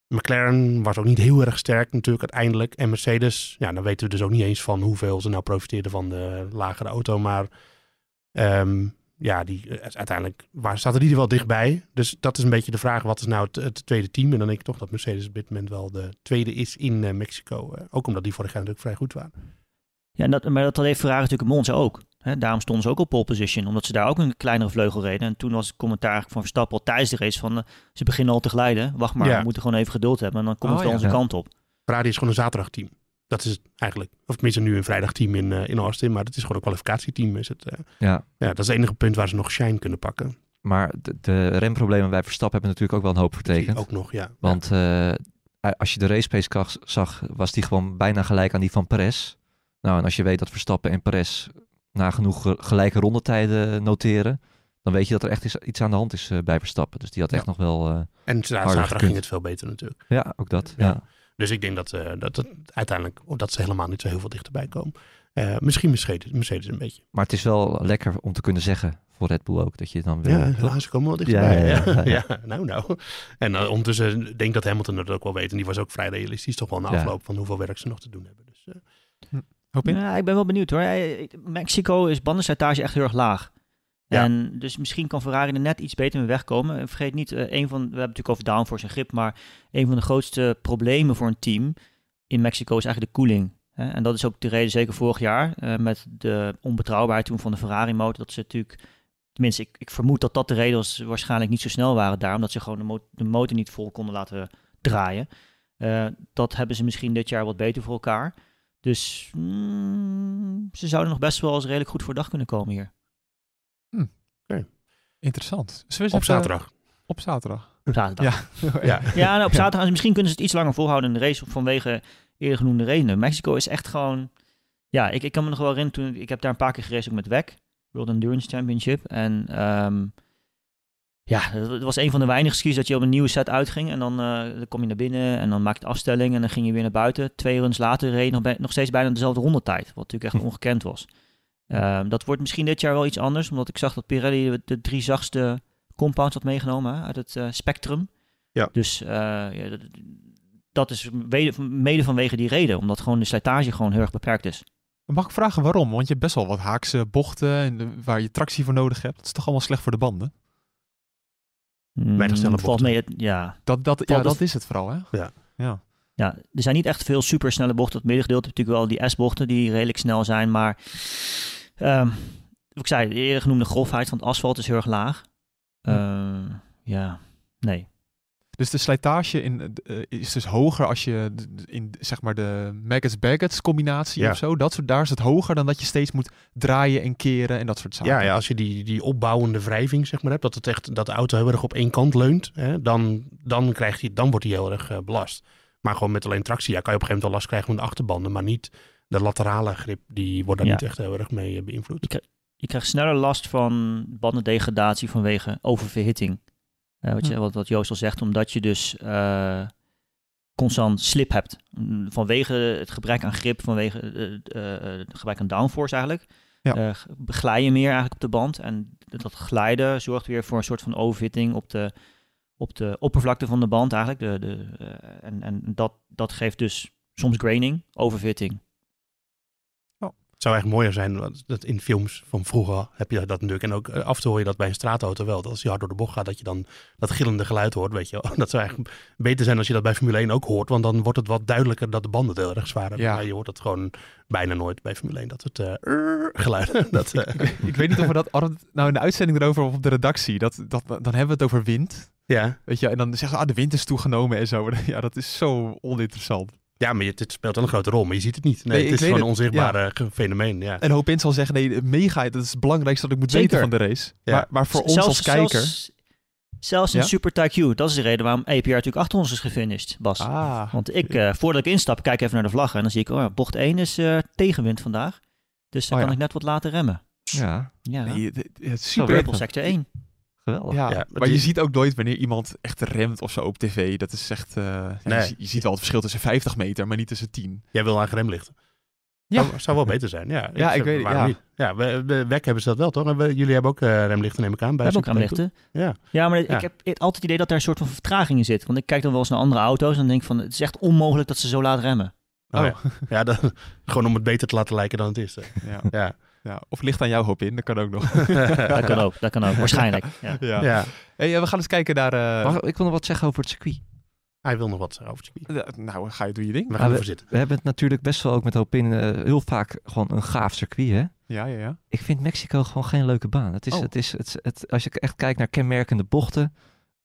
McLaren was ook niet heel erg sterk natuurlijk uiteindelijk. En Mercedes, ja, dan weten we dus ook niet eens van hoeveel ze nou profiteerden van de lagere auto. Maar ehm, ja, die, eh, uiteindelijk waar, zaten die er wel dichtbij. Dus dat is een beetje de vraag, wat is nou het, tweede team? En dan denk ik toch dat Mercedes op dit moment wel de tweede is in eh, Mexico. Eh, ook omdat die vorig jaar natuurlijk vrij goed waren.
Ja, dat, maar dat heeft Ferrari natuurlijk Monza ook. Hè, daarom stonden ze ook op pole position, omdat ze daar ook een kleinere vleugel reden. En toen was het commentaar van Verstappen al tijdens de race van... eh, ze beginnen al te glijden, wacht maar,
Ja.
we moeten gewoon even geduld hebben. En dan komt
Oh,
het wel
ja.
onze
Ja.
kant op.
Ferrari is gewoon een zaterdagteam. Dat is het eigenlijk. Of tenminste nu een vrijdagteam in, eh, in Austin. Maar het is gewoon een kwalificatieteam. Is het, eh.
Ja,
ja, dat is het enige punt waar ze nog shine kunnen pakken.
maar de, de remproblemen bij Verstappen hebben natuurlijk ook wel een hoop vertekend.
Ook nog, ja.
Want eh, als je de race pace zag, was die gewoon bijna gelijk aan die van Perez. Nou, en als je weet dat Verstappen en Perez nagenoeg ge- gelijke rondetijden noteren, dan weet je dat er echt is, iets aan de hand is eh, bij Verstappen. Dus die had echt nog wel... eh,
En zaterdag ging het veel beter natuurlijk.
ja, ook dat.
Ja.
Ja.
Dus ik denk dat, eh, dat het uiteindelijk oh, dat ze helemaal niet zo heel veel dichterbij komen. Eh, misschien Mercedes, Mercedes een beetje.
Maar het is wel lekker om te kunnen zeggen voor Red Bull ook, dat je dan weer...
Ja,
toch?
ja, ze komen wel dichterbij.
Ja,
Ja,
ja, ja.
ja, nou, nou. En ondertussen denk ik dat Hamilton dat ook wel weet. En die was ook vrij realistisch toch wel na
Ja.
afloop van hoeveel werk ze nog te doen hebben. Dus, eh,
Hoop in?
Ja, ik ben wel benieuwd hoor. Mexico is bandenslijtage echt heel erg laag.
Ja.
En dus misschien kan Ferrari er net iets beter mee wegkomen. En Vergeet niet, eh, een van, we hebben het natuurlijk over downforce en grip, maar een van de grootste problemen voor een team in Mexico is eigenlijk de koeling. Hè? En dat is ook de reden, zeker vorig jaar, eh, met de onbetrouwbaarheid toen van de Ferrari-motor, dat ze natuurlijk, tenminste, ik, ik vermoed dat dat de reden was, waarschijnlijk niet zo snel waren daar, omdat ze gewoon de, mo- de motor niet vol konden laten draaien. Eh, dat hebben ze misschien dit jaar wat beter voor elkaar. Dus mm, ze zouden nog best wel eens redelijk goed voor dag kunnen komen hier.
Interessant. Zullen we
op
even-
zaterdag.
Op zaterdag.
Op zaterdag.
Ja.
Ja.
Ja, nou, op zaterdag. en Misschien kunnen ze het iets langer volhouden in de race vanwege eerder genoemde redenen. Mexico is echt gewoon... Ja, ik, ik kan me nog wel herinneren toen... Ik heb daar een paar keer gereden ook met WEC. World Endurance Championship. En ehm, ja, het was een van de weinige skis dat je op een nieuwe set uitging. En dan, eh, dan kom je naar binnen en dan maak je de afstelling. En dan ging je weer naar buiten. Twee runs later reed je nog, bij- nog steeds bijna dezelfde rondetijd. Wat natuurlijk echt ongekend was. Ehm, dat wordt misschien dit jaar wel iets anders. Omdat ik zag dat Pirelli de, de drie zachtste compounds had meegenomen hè, uit het eh, spectrum.
Ja.
Dus eh, ja, dat, dat is mede, vanwege die reden. Omdat gewoon de slijtage gewoon heel erg beperkt is.
Mag ik vragen waarom? Want je hebt best wel wat haakse bochten en, waar je tractie voor nodig hebt. Dat is toch allemaal slecht voor de banden?
Weinig snelle
Mm,
bochten.
mee, het- ja,
Dat, dat, ja, dat is het vooral, hè?
Ja.
Ja.
ja, er zijn niet echt veel supersnelle bochten. Het middengedeelte natuurlijk wel die S-bochten die redelijk snel zijn. Maar ehm, wat ik zei, de eerder genoemde grofheid van het asfalt is heel erg laag. Ehm, ja, nee.
Dus de slijtage in, eh, is dus hoger als je in zeg maar de maggots-baggots combinatie
Ja.
of zo. Dat soort, daar is het hoger dan dat je steeds moet draaien en keren en dat soort zaken.
Ja, ja, als je die, die opbouwende wrijving zeg maar, hebt, dat, het echt, dat de auto heel erg op één kant leunt, hè, dan, dan, krijgt hij, dan wordt hij heel erg eh, belast. Maar gewoon met alleen tractie ja, kan je op een gegeven moment wel last krijgen van de achterbanden, maar niet de laterale grip, die wordt daar
Ja.
niet echt heel erg mee eh, beïnvloed.
Je krijgt sneller last van bandendegradatie vanwege oververhitting. Eh, wat, je, wat, wat Joost al zegt, omdat je dus eh, constant slip hebt. Vanwege het gebrek aan grip, vanwege eh, het gebrek aan downforce eigenlijk.
Ja.
glij je meer eigenlijk op de band. En dat glijden zorgt weer voor een soort van overfitting op de, op de oppervlakte van de band eigenlijk. De, de, en en dat, dat geeft dus soms graining, overfitting.
Het zou echt mooier zijn, dat in films van vroeger heb je dat natuurlijk. En ook eh, af en toe hoor je dat bij een straatauto wel. Dat als je hard door de bocht gaat, dat je dan dat gillende geluid hoort, weet je. Dat zou eigenlijk beter zijn als je dat bij Formule 1 ook hoort. Want dan wordt het wat duidelijker dat de banden heel erg zwaar hebben.
Ja.
Maar je hoort het gewoon bijna nooit bij Formule 1. Dat het eh, geluid. dat, eh,
Ik weet niet of we dat nou in de uitzending erover of op de redactie. Dat, dat, dan hebben we het over wind.
ja.
Weet je, en dan zeggen ze, ah, de wind is toegenomen en zo. Ja, dat is zo oninteressant.
Ja, maar het speelt wel een grote rol, maar je ziet het niet. Nee, het is gewoon een onzichtbare ge- fenomeen. Ja.
En hoop in zal zeggen, nee, mega, dat is het belangrijkste dat ik moet
Zeker.
weten van de race.
Ja.
Maar, maar voor ons
Zelfs-
als kijker...
Zelfs,
Ja?
Super TQ, dat is de reden waarom APR natuurlijk achter ons is gefinished, Bas.
Ah,
Want ik, eh, voordat ik instap, kijk even naar de vlaggen en dan zie ik, oh, ja, bocht 1 is eh, tegenwind vandaag. Dus dan
Oh,
kan
ja.
ik net wat laten remmen.
Ja,
Ja,
nee, het- het is
Zo
super.
Triple sector 1.
Geweldig.
Ja,
Ja,
maar, je ziet ook nooit wanneer iemand echt remt of zo op tv. Dat is echt... eh,
Nee.
je, zie- je ziet wel het verschil tussen 50 meter, maar niet tussen 10.
Jij wil aan remlichten.
Ja.
Zou, zou wel beter zijn, ja.
Ja, ik weet het,
waarom
ja.
niet? Ja, we, we, WEC hebben ze dat wel, toch? En we- jullie hebben ook eh, remlichten, neem ik aan.
We
Bij
hebben ook
Super
remlichten.
Ja.
Ja, maar
Ja.
ik heb altijd het idee dat daar een soort van vertraging in zit. Want ik kijk dan wel eens naar andere auto's en dan denk ik van, het is echt onmogelijk dat ze zo laat remmen.
Oh, ja. ja dan, gewoon om het beter te laten lijken dan het is. hè.
Ja.
Ja.
Ja, of ligt aan jouw hoop in, dat kan ook nog.
Dat kan ook, dat kan ook, waarschijnlijk. Ja.
ja.
ja.
Hey, eh, we gaan eens kijken naar... eh,
Mag- ik wil nog wat zeggen over het circuit.
Hij wil nog wat zeggen over het circuit.
nou, ga je doe je ding.
We gaan
Ah,
ervoor zitten.
We hebben het natuurlijk best wel ook met Hopin eh heel vaak gewoon een gaaf circuit, hè?
Ja, ja, ja.
Ik vind Mexico gewoon geen leuke baan. Het is,
Oh.
het is, het, het, als je echt kijkt naar kenmerkende bochten,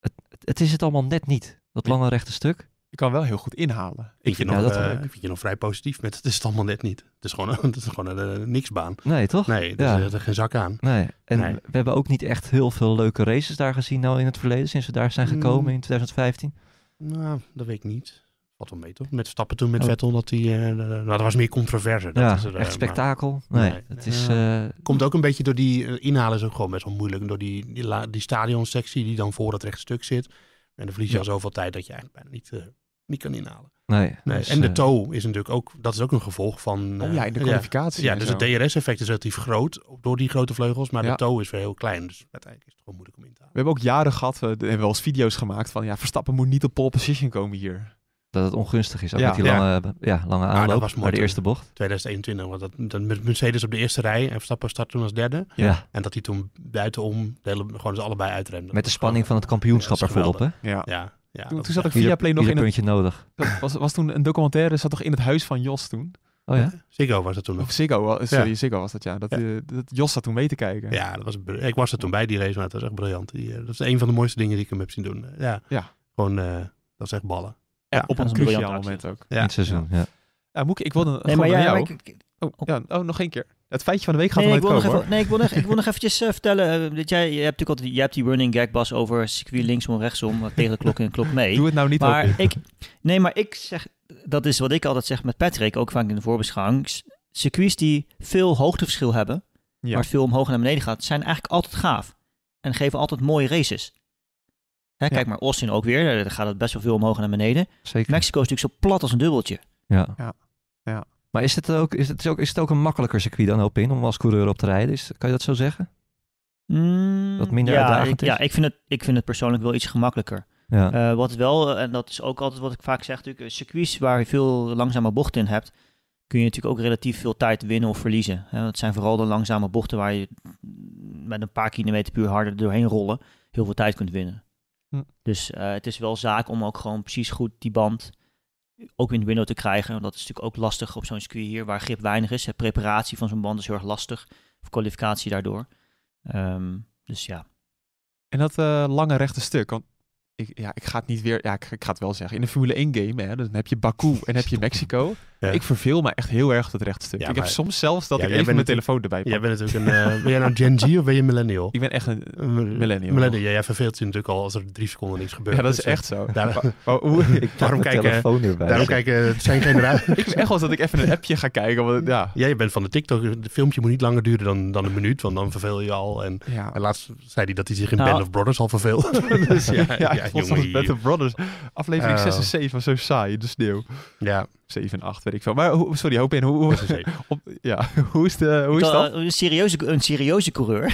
het, het, het is het allemaal net niet. Dat lange rechte stuk.
Je kan wel heel goed inhalen.
Ik vind, nog,
dat
eh,
wel.
ik vind je nog vrij positief met het is het allemaal net niet. Het is gewoon, het is gewoon een eh, niksbaan.
Nee, toch?
Nee, er
Ja.
zit er geen zak aan.
Nee. En
Nee.
we hebben ook niet echt heel veel leuke races daar gezien nou in het verleden, sinds we daar zijn gekomen
Mm.
in 2015.
Nou, dat weet ik niet. Valt wel mee toch? Met Stappen toen met
Oh.
Vettel, dat die, eh, nou, dat was meer controverse. Dat
ja,
is er, eh,
echt
maar-
spektakel. Nee,
Nee.
het is... Eh,
Komt ook een beetje door die eh, inhalen is ook gewoon best wel moeilijk. Door die, die, stadionsectie die dan voor het rechtstuk zit. En dan verlies je
Ja.
al zoveel tijd dat je eigenlijk bijna niet, eh, niet kan inhalen.
nee.
Nee.
dus,
en de
eh,
toe is natuurlijk ook, dat is ook een gevolg van...
Oh
eh,
ja, in de kwalificatie.
Ja, dus
zo.
het DRS-effect is relatief groot door die grote vleugels, maar
Ja.
de toe is weer heel klein. Dus uiteindelijk is het gewoon moeilijk om in te halen.
We hebben ook jaren gehad, we hebben wel eens video's gemaakt van ja, Verstappen moet niet op pole position komen hier.
dat het ongunstig is, ook
Ja.
met die
Ja.
lange, ja, lange
dat
aanloop
was mooi
naar de eerste bocht.
2021, want dat, dat met Mercedes op de eerste rij en Verstappen start toen als derde.
Ja.
En dat hij toen buitenom de hele, gewoon dus allebei uitremde.
Met de spanning van het kampioenschap
dat
ervoor op, hè?
Ja.
Ja, ja
Toen,
dat
toen zat ik via Play nog in het,
puntje nodig.
dat was, was toen een documentaire, zat toch in het huis van Jos toen?
Oh ja?
Ziggo was het toen nog.
Of Ziggo, sorry, Ziggo was dat ja. Dat,
Ja.
eh, dat Jos zat toen mee te kijken.
Ja, dat was, ik was er toen bij die race, maar het was echt briljant. Die, eh, dat is een van de mooiste dingen die ik hem heb zien doen. Ja,
Ja.
gewoon, eh, dat is echt ballen.
Ja,
Ja,
op
dat
een
een
cruciaal
actie.
moment ook.
Ja.
In het seizoen, ja.
Ja, Moek, ik wilde
Nee,
gewoon
maar
naar
ja,
jou.
maar ik- ik-
oh, ja, oh, nog één keer. Het feitje van de week gaat
Nee, ik
er
wil,
nooit
nog
komen
even, nee, ik wil nog, ik wil nog eventjes eh, vertellen. eh, dat jij, je hebt natuurlijk altijd, jij hebt die running gag, Bas, over circuit linksom, rechtsom, eh, tegen de klok en klok mee.
Doe het nou niet
maar ik, nee, maar ik zeg, dat is wat ik altijd zeg met Patrick, ook vaak in de voorbeschouwing. Circuits die veel hoogteverschil hebben,
Ja.
waar het veel omhoog en naar beneden gaat, zijn eigenlijk altijd gaaf. En geven altijd mooie races. Hè, kijk maar, Austin ook weer, eh, daar gaat het best wel veel omhoog en naar beneden.
Zeker.
Mexico is natuurlijk zo plat als een dubbeltje.
Ja.
Ja. Ja.
Maar is het, ook, is, het ook, is het ook een makkelijker circuit dan Alpine om als coureur op te rijden? Is, kan je dat zo zeggen?
Mm,
Wat minder
ja,
uitdagend
ik,
is?
Ja, ik vind, het, ik vind het persoonlijk wel iets gemakkelijker.
Ja.
Eh, wat wel, en dat is ook altijd wat ik vaak zeg, natuurlijk, eh, circuits waar je veel langzame bochten in hebt, kun je natuurlijk ook relatief veel tijd winnen of verliezen. Hè, dat zijn vooral de langzame bochten waar je met een paar kilometer puur harder doorheen rollen heel veel tijd kunt winnen.
Hm.
Dus eh, het is wel zaak om ook gewoon precies goed die band ook in de window te krijgen. Want dat is natuurlijk ook lastig op zo'n circuit hier, waar grip weinig is. De preparatie van zo'n band is heel erg lastig, of kwalificatie daardoor. Ehm, dus ja,
En dat eh, lange rechte stuk, ik, ja, ik ga het niet weer, ja, ik, ik ga het wel zeggen. In de Formule 1 game, hè, dan heb je Baku en heb je Mexico.
Ja.
Ik verveel me echt heel erg dat rechtstuk.
Ja,
ik heb soms zelfs dat
Ja,
ik
jij
even mijn telefoon erbij pak.
Jij bent natuurlijk een, eh, ben jij nou Gen Z of ben je millennial?
Ik ben echt een millennial.
Millennial, ja, jij verveelt je natuurlijk al als er drie seconden niks gebeurt.
Ja, dat is
Dus, eh,
echt zo.
daar-
Ik
daarom
mijn
kijken-
telefoon erbij.
Daarom kijken het zijn generaties.
ik vind echt wel eens dat ik even een appje ga kijken. Want, ja.
Ja, je bent van de TikTok. Het filmpje moet niet langer duren dan, dan een minuut, want dan verveel je al. En,
Ja.
en laatst zei hij dat hij zich in
Nou.
Band of Brothers al verveelde. dus ja,
Ja,
ja,
vond
jongen,
Brothers. Aflevering
Oh.
6 en 7 was zo saai. De sneeuw.
Ja,
7 en 8, weet ik veel. Maar hoe, sorry, hoop in. Hoe, hoe,
dat
op, ja, hoe is, de, hoe is dat?
eh, Een serieuze, een serieuze coureur.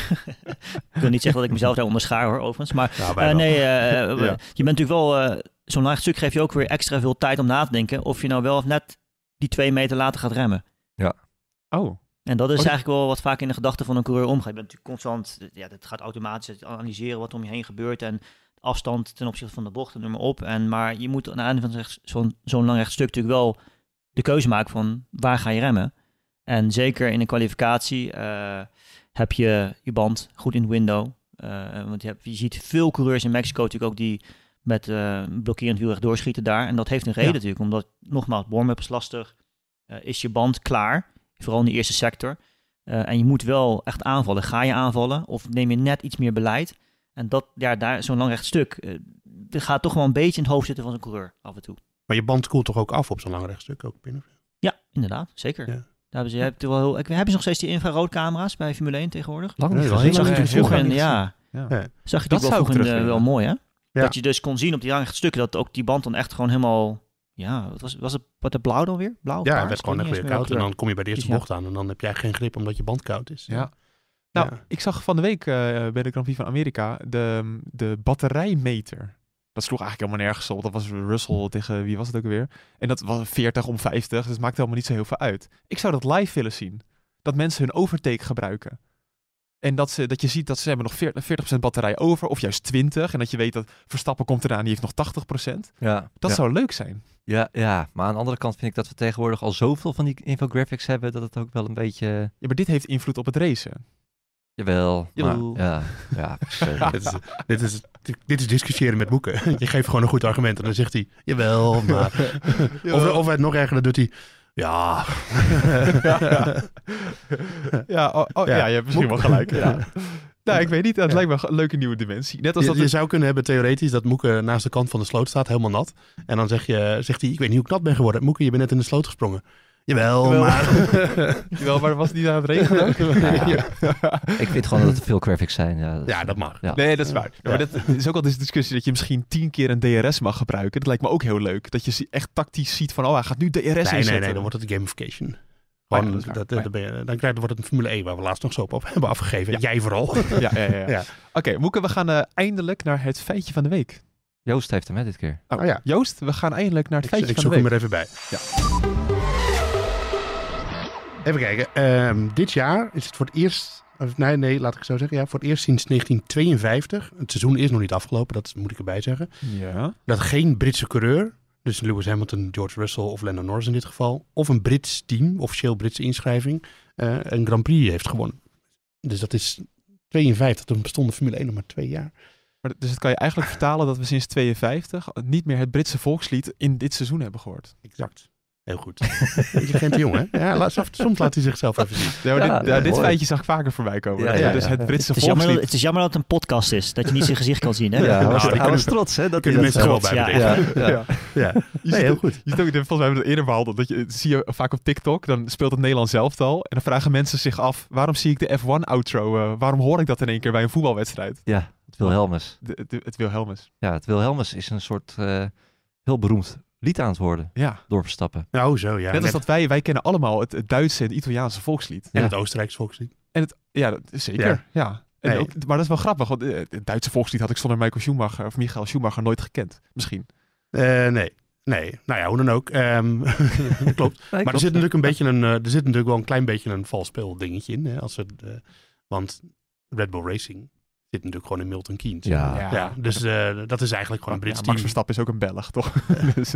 ik wil niet zeggen dat ik mezelf daar onderschaar hoor, overigens. Maar
Nou,
eh, nee, eh,
Ja.
je bent natuurlijk wel... eh, Zo'n laag stuk geeft je ook weer extra veel tijd om na te denken... of je nou wel of net die twee meter later gaat remmen.
Oh,
En dat is
Oh,
eigenlijk wel wat vaak in de gedachten van een coureur omgaat. Je bent natuurlijk constant... Ja, het gaat automatisch analyseren wat om je heen gebeurt... en afstand ten opzichte van de bocht en noem maar op. En, maar je moet aan het einde van zo'n- zo'n lang rechtstuk natuurlijk wel de keuze maken van waar ga je remmen. En zeker in een kwalificatie eh, heb je je band goed in de window. Eh, want je, hebt, je ziet veel coureurs in Mexico natuurlijk ook die met eh blokkerend wielrecht doorschieten daar. En dat heeft een reden
Ja.
natuurlijk, omdat nogmaals, warm-up is lastig. Is je band klaar, vooral in de eerste sector. En je moet wel echt aanvallen. Ga je aanvallen of neem je net iets meer beleid? En dat, ja, daar zo'n lang recht stuk, eh, er gaat toch wel een beetje in het hoofd zitten van zo'n coureur af en toe.
Maar je band koelt toch ook af op zo'n lang rechtstuk ook binnen?
Ja, inderdaad, zeker.
Ja.
Daar hebben ze, je hebt er wel heel, ik- hebben ze nog steeds die infraroodcamera's bij Formule 1 tegenwoordig?
Lang niet gezien.
zag je
heel
vroeger, in- ja,
Ja.
Ja.
zag je
Dat
wel vroeger in wel mooi, hè?
Ja.
Dat je dus kon zien op die lange stukken dat ook die band dan echt gewoon helemaal, ja, wat was, was het, wat de blauw dan weer? Blauw?
Ja,
paars?
het werd gewoon echt weer koud. En dan kom je bij de eerste bocht aan. En dan heb jij geen grip omdat je band koud is.
Ja. Nou,
Ja.
ik zag van de week eh, bij de Grand Prix van Amerika de, de batterijmeter. Dat sloeg eigenlijk helemaal nergens op. Dat was Russell tegen wie was het ook weer? En dat was 40 om 50, dus het maakt helemaal niet zo heel veel uit. Ik zou dat live willen zien. Dat mensen hun overtake gebruiken. En dat, ze, dat je ziet dat ze hebben nog 40%, 40% batterij over, of juist 20. En dat je weet dat Verstappen komt eraan, die heeft nog 80%.
Ja,
Dat
ja.
zou leuk zijn.
Ja, ja, maar aan de andere kant vind ik dat we tegenwoordig al zoveel van die infographics hebben dat het ook wel een beetje...
Ja, maar dit heeft invloed op het racen.
Jawel,
Jawel.
maar ja, ja,
dit, is, dit, is, dit is discussiëren met boeken. Je geeft gewoon een goed argument en dan zegt hij, jawel, maar... Of, of het nog erger, dan doet hij, ja.
Ja, oh, oh, ja.
Ja.
je hebt misschien wel gelijk. Ja. Nou, ik weet niet. Het
Ja.
lijkt me een leuke nieuwe dimensie. Net als
Je,
dat
je
het-
zou kunnen hebben theoretisch dat Moeke naast de kant van de sloot staat, helemaal nat. En dan zeg je, zegt hij, ik weet niet hoe ik nat ben geworden. Moeke, je bent net in de sloot gesprongen. Jawel,
Jawel.
maar...
Jawel, maar was het niet aan het regenen?
Ja. Ik vind gewoon dat er veel graphics zijn. Ja, dat,
Ja, dat mag.
Ja.
Nee, dat is waar.
Ja.
Maar dat is ook al deze discussie dat je misschien tien keer een DRS mag gebruiken. Dat lijkt me ook heel leuk. Dat je echt tactisch ziet van, oh, hij gaat nu DRS
Nee, nee,
inzetten.
nee, dan wordt het gamification. Gewoon,
ja, dat is waar.
dat,
ja.
dan, ben je, dan, krijg, dan wordt het een Formule E, waar we laatst nog zo op hebben afgegeven.
Ja.
Jij vooral.
Ja, ja, ja. ja.
Ja.
Oké, Moeke, we gaan eh, eindelijk naar het feitje van de week.
Joost heeft hem hè, dit keer.
Oh,
Oh ja.
Joost, we gaan eindelijk naar het
Ik,
feitje
ik
van
zoek
de
hem
week.
er even bij. Even kijken. Ehm, dit jaar is het voor het eerst... Of nee, nee, laat ik het zo zeggen. Ja, voor het eerst sinds 1952. Het seizoen is nog niet afgelopen, dat moet ik erbij zeggen.
Ja.
Dat geen Britse coureur, dus Lewis Hamilton, George Russell of Lando Norris in dit geval... of een Brits team, officieel Britse inschrijving, eh, een Grand Prix heeft gewonnen. Dus dat is 52. Toen bestond de Formule 1 nog maar twee jaar.
Maar, dus het kan je eigenlijk vertalen dat we sinds 52 niet meer het Britse volkslied in dit seizoen hebben gehoord.
Exact. Heel goed. Intelligente jongen, hè? Ja, laat, soms laat hij zichzelf even zien.
Ja, dit, ja,
ja,
dit feitje zag ik vaker voorbij komen.
Ja,
Dat je
ja,
dus het Britse
Het is, jammer, dat-
volkslied...
het is jammer dat het een podcast is, dat je niet zijn gezicht kan zien. Hè?
Ja, hij was trots hè. Dat
kunnen
dat
mensen gewoon bij
Ja.
Ja, ja.
Ja.
Ja,
Je
nee,
ziet
heel goed.
Je ziet ook, volgens mij hebben we het eerder behandeld, dat je, zie je vaak op TikTok, dan speelt het Nederlands elftal en dan vragen mensen zich af, waarom zie ik de F1-outro, eh, waarom hoor ik dat in één keer bij een voetbalwedstrijd?
Ja, het Wilhelmus.
De, de- het Wilhelmus.
Ja, het Wilhelmus is een soort eh, heel beroemd lied aan het worden
Ja,
door Verstappen.
Nou, zo ja.
net als dat wij, wij kennen allemaal het, het Duitse en het Italiaanse volkslied.
En
Ja.
het Oostenrijks volkslied.
En het, ja, dat, zeker,
Ja.
ja. En
Nee.
ook, maar dat is wel grappig, want eh, het Duitse volkslied had ik zonder Michael Schumacher of Michael Schumacher nooit gekend, misschien.
Eh, nee. Nee, nou ja, hoe dan ook. Ehm, klopt. Maar er zit natuurlijk een beetje een, eh, er zit natuurlijk wel een klein beetje een vals speel dingetje in. Hè, als het, eh, want Red Bull Racing zit natuurlijk gewoon in Milton Keynes.
Ja.
ja dus eh, dat is eigenlijk gewoon een
Ja,
Brits
Max
team.
Verstappen is ook een Belg, toch? dus,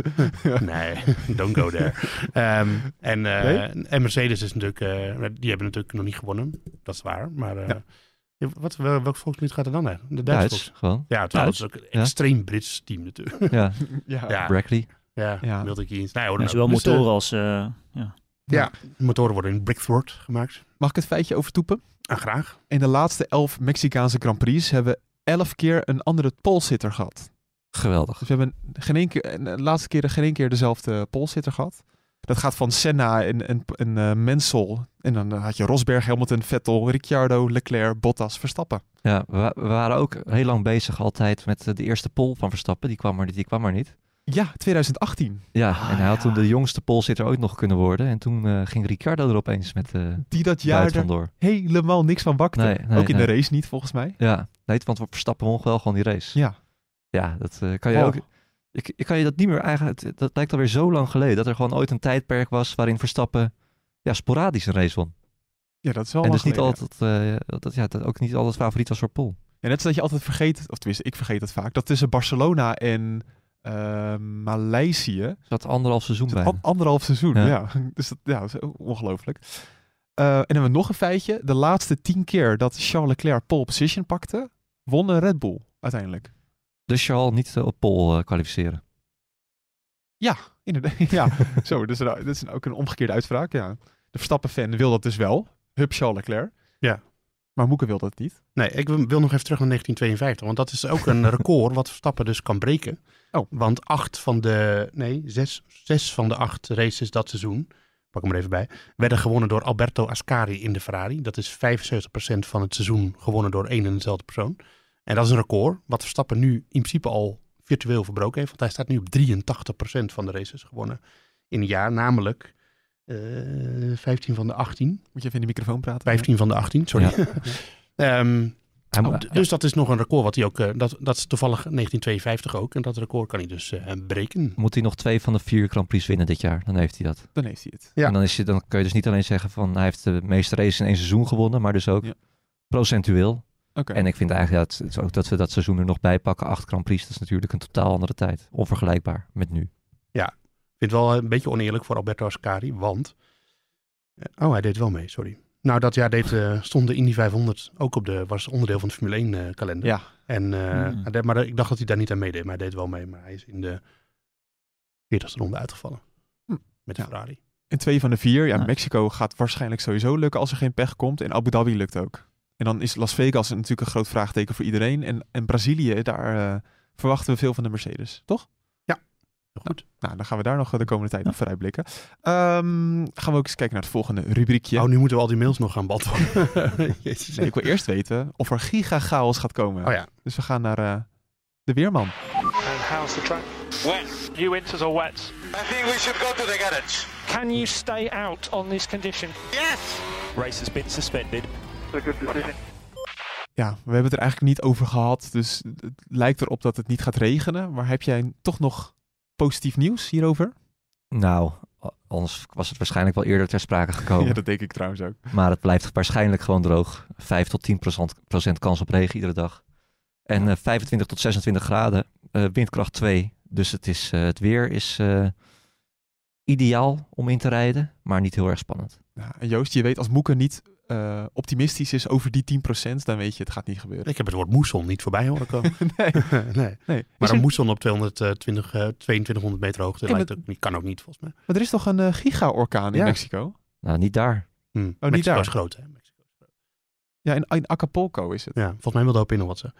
Nee, don't go there. Ehm, en, eh,
Nee?
en Mercedes is natuurlijk, eh, die hebben natuurlijk nog niet gewonnen. Dat is waar. Maar eh,
Ja.
ja, wat, wel- welk volkslied gaat er dan naar? De
Duits, gewoon.
Ja, trouwens, ook een
Ja.
extreem Brits team natuurlijk.
Ja,
ja.
Ja.
Brackley.
ja,
Ja.
Milton Keynes. Nou, ja, hoe
Ja,
dan
zowel
ook. Dus,
motoren als... eh, ja.
Ja, motoren worden in Brickthorpe gemaakt.
Mag ik het feitje overtoepen?
Ah, graag.
In de laatste elf Mexicaanse Grand Prix hebben we elf keer een andere polsitter gehad.
Geweldig.
Dus we hebben geen één keer, de laatste keren geen één keer dezelfde polsitter gehad. Dat gaat van Senna en, en, en eh, Mansell. En dan had je Rosberg, Hamilton, Vettel, Ricciardo, Leclerc, Bottas, Verstappen.
Ja, we waren ook heel lang bezig altijd met eh, de eerste pol van Verstappen. Die kwam er, die kwam er niet.
Ja, 2018.
Ja,
Ah,
en hij had
ja.
toen de jongste polsitter ooit nog kunnen worden. En toen eh, ging Ricciardo er opeens met eh
Die dat
jaar
er
vandoor.
helemaal niks van bakte.
Nee, nee,
ook in
nee.
de race niet, volgens mij.
Ja, nee, want Verstappen won wel gewoon die race.
Ja.
Ja, dat eh, kan je
Oh.
ook... Ik, ik kan je dat niet meer eigenlijk... het- Dat lijkt alweer zo lang geleden. Dat er gewoon ooit een tijdperk was waarin Verstappen ja, sporadisch een race won.
Ja, dat is wel
en dus niet
geleden.
altijd, eh, dat, ja, dat ook niet altijd favoriet was voor Pol.
Ja, net als dat je altijd vergeet, of tenminste, ik vergeet het vaak, dat tussen Barcelona en eh, Maleisië
zat anderhalf seizoen bij.
an- anderhalf seizoen. Ja.
Ja.
Dus dat, ja, dat is ongelooflijk. Eh, en dan hebben we nog een feitje. De laatste tien keer dat Charles Leclerc pole position pakte, won een Red Bull uiteindelijk.
Dus Charles niet eh, op pol eh, kwalificeren.
Ja, inderdaad. Ja, zo, dus dat is ook een omgekeerde uitspraak. Ja. De Verstappen-fan wil dat dus wel. Hup Charles Leclerc.
Ja.
Maar Moeke wil dat niet.
Nee, ik wil nog even terug naar 1952. Want dat is ook een record wat Verstappen dus kan breken.
Oh.
Want acht van de, nee, zes, zes van de acht races dat seizoen, pak hem er even bij, werden gewonnen door Alberto Ascari in de Ferrari. Dat is 75% van het seizoen gewonnen door één en dezelfde persoon. En dat is een record wat Verstappen nu in principe al virtueel verbroken heeft. Want hij staat nu op 83% van de races gewonnen in een jaar. Namelijk 15 van de 18.
Moet je even in de microfoon praten?
15 van de 18, sorry. Ehm, Oh, dus dat is nog een record wat hij ook, eh, dat, dat is toevallig 1952 ook. En dat record kan hij dus eh, breken.
Moet hij nog twee van de vier Grand Prix winnen dit jaar? Dan heeft hij dat.
Dan heeft hij het.
Ja.
En dan, is je, dan kun je dus niet alleen zeggen van hij heeft de meeste races in één seizoen gewonnen, maar dus ook
Ja.
procentueel.
Oké.
En ik vind eigenlijk dat, het is ook dat we dat seizoen er nog bij pakken, acht Grand Prix, dat is natuurlijk een totaal andere tijd. Onvergelijkbaar met nu.
Ik vind het wel een beetje oneerlijk voor Alberto Ascari, want... oh, hij deed wel mee, sorry. Nou, dat jaar deed, eh, stond de Indy 500 ook op de, was onderdeel van de Formule 1 eh, kalender.
Ja.
En, eh,
Hmm.
deed- maar ik dacht dat hij daar niet aan meedeed, maar hij deed wel mee. Maar hij is in de 40ste ronde uitgevallen.
Hm.
Met de
Ja.
Ferrari.
En twee van de vier. Ja,
Ja.
Mexico gaat waarschijnlijk sowieso lukken als er geen pech komt. En Abu Dhabi lukt ook. En dan is Las Vegas natuurlijk een groot vraagteken voor iedereen. En, en Brazilië, daar verwachten we veel van de Mercedes, toch?
Goed.
Nou, dan gaan we daar nog de komende tijd nog vooruitblikken. Ehm, gaan we ook eens kijken naar het volgende rubriekje.
Oh, nu moeten we al die mails nog gaan beantwoorden.
Nee, ik wil eerst weten of er giga-chaos gaat komen.
Oh ja.
Dus we gaan naar eh, de weerman.
And how's the track? Wet. You winters or wet?
I think we should go to the garage.
Can you stay out on this condition?
Yes!
Race has been suspended.
A good decision.
Ja, we hebben het er eigenlijk niet over gehad. Dus het lijkt erop dat het niet gaat regenen. Maar heb jij toch nog positief nieuws hierover?
Nou, anders was het waarschijnlijk wel eerder ter sprake gekomen.
Ja, dat denk ik trouwens ook.
Maar het blijft waarschijnlijk gewoon droog. 5 tot 10 procent, kans op regen iedere dag. En eh, 25 tot 26 graden, eh, windkracht 2. Dus het, is, eh, het weer is ideaal om in te rijden, maar niet heel erg spannend.
Ja, en Joost, je weet als Moeke niet eh, optimistisch is over die 10%, dan weet je het gaat niet gebeuren.
Ik heb het woord moesson niet voorbij horen komen.
nee.
nee.
nee.
Maar
Is
een
er-
moesson op 220, eh, 2200 meter hoogte
Ja,
lijkt
maar-
ook, niet- kan ook niet volgens mij.
maar er is toch een eh, giga-orkaan in
Ja.
Mexico?
Nou, niet daar.
Hm.
niet
Mexico
daar.
is groot hè. Mexico is groot.
Ja, in, in Acapulco is het.
Ja, volgens mij wilde Opin nog wat zeggen.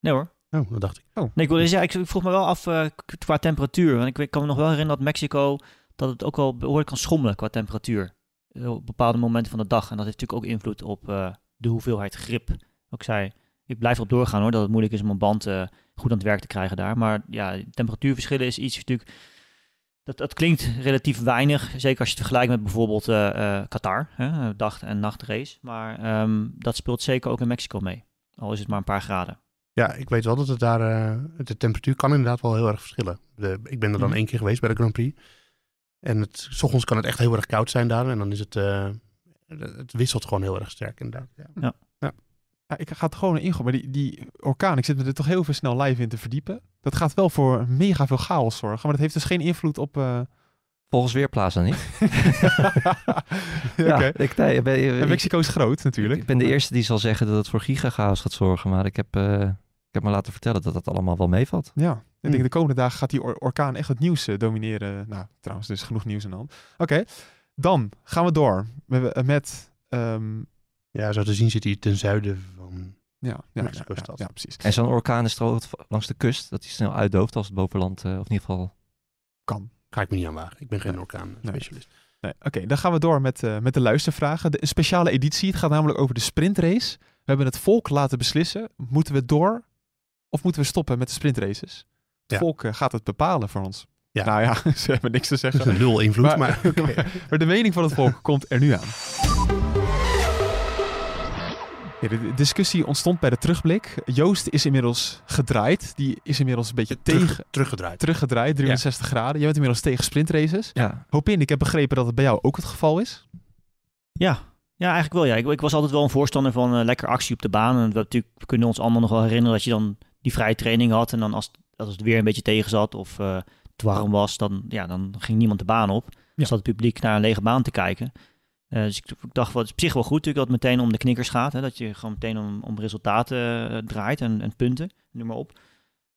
Nee hoor.
Oh, dat dacht ik.
Nee, ik, wilde zeggen, ik, ik vroeg me wel af eh, qua temperatuur. Want ik, weet- kan me nog wel herinneren dat Mexico dat het ook wel behoorlijk kan schommelen qua temperatuur. Eh, Op bepaalde momenten van de dag. En dat heeft natuurlijk ook invloed op eh, de hoeveelheid grip. Ook zei, ik blijf erop doorgaan hoor, dat het moeilijk is om een band eh, goed aan het werk te krijgen daar. Maar ja, temperatuurverschillen is iets natuurlijk... Dat, dat klinkt relatief weinig, zeker als je het vergelijkt met bijvoorbeeld Qatar, hè, dag- en nachtrace. Maar ehm, dat speelt zeker ook in Mexico mee. Al is het maar een paar graden.
Ja, ik weet wel dat het daar, de temperatuur kan inderdaad wel heel erg verschillen. De, ik ben er dan
Mhm.
één keer geweest bij de Grand Prix. En het, s ochtends kan het echt heel erg koud zijn daar. En dan is het, eh, het wisselt gewoon heel erg sterk inderdaad. Ja.
Ja, ik ga het gewoon ingooien. Maar die, die orkaan, ik zit me er toch heel veel snel live in te verdiepen. Dat gaat wel voor mega veel chaos zorgen. Maar dat heeft dus geen invloed op... eh,
Volgens Weerplaza niet.
Oké.
ik, nee, ik ben, ik-
Mexico is groot natuurlijk.
ik ben de eerste die zal zeggen dat het voor gigagaos gaat zorgen. Maar ik heb, eh, heb me laten vertellen dat dat allemaal wel meevalt.
Ja, ik denk
Hmm.
de komende dagen gaat die or- orkaan echt het nieuws eh, domineren. Nou, trouwens, dus genoeg nieuws aan de hand. Oké, dan gaan we door met, eh, met ehm,
ja, zo te zien zit hij ten zuiden van...
ja, ja, ja, precies.
En zo'n orkaan is langs de kust, dat hij snel uitdooft als het bovenland, eh, of in ieder geval...
Kan.
Ga ik me niet aan wagen. Ik ben geen
Nee.
orkaan-specialist.
Nee, Oké, dan gaan we door met, eh, met de luistervragen. De, een speciale editie. Het gaat namelijk over de sprintrace. We hebben het volk laten beslissen. Moeten we door of moeten we stoppen met de sprintraces? Het
Ja.
volk eh, gaat het bepalen voor ons.
Ja.
Nou ja, ze hebben niks te
Dat
zeggen.
is een nul invloed,
Maar-
maar...
de mening van het volk komt er nu aan. Ja, de discussie ontstond bij de terugblik. Joost is inmiddels gedraaid. Die is inmiddels een beetje
Terug-
tegen,
teruggedraaid.
teruggedraaid, 360 graden. Je bent inmiddels tegen sprintraces.
Ja,
Hoop in, ik heb begrepen dat het bij jou ook het geval is.
Ja, ja eigenlijk wel. Ja. Ik, ik was altijd wel een voorstander van eh, lekker actie op de baan. En we, natuurlijk, we kunnen ons allemaal nog wel herinneren dat je dan die vrije training had. En dan als, als het weer een beetje tegen zat of eh, het warm was, dan, ja, dan ging niemand de baan op.
Ja.
zat het publiek naar een lege baan te kijken. Eh, dus ik, ik dacht, wat is op zich wel goed natuurlijk dat het meteen om de knikkers gaat. Hè, dat je gewoon meteen om, om resultaten eh, draait en, en punten, noem maar op.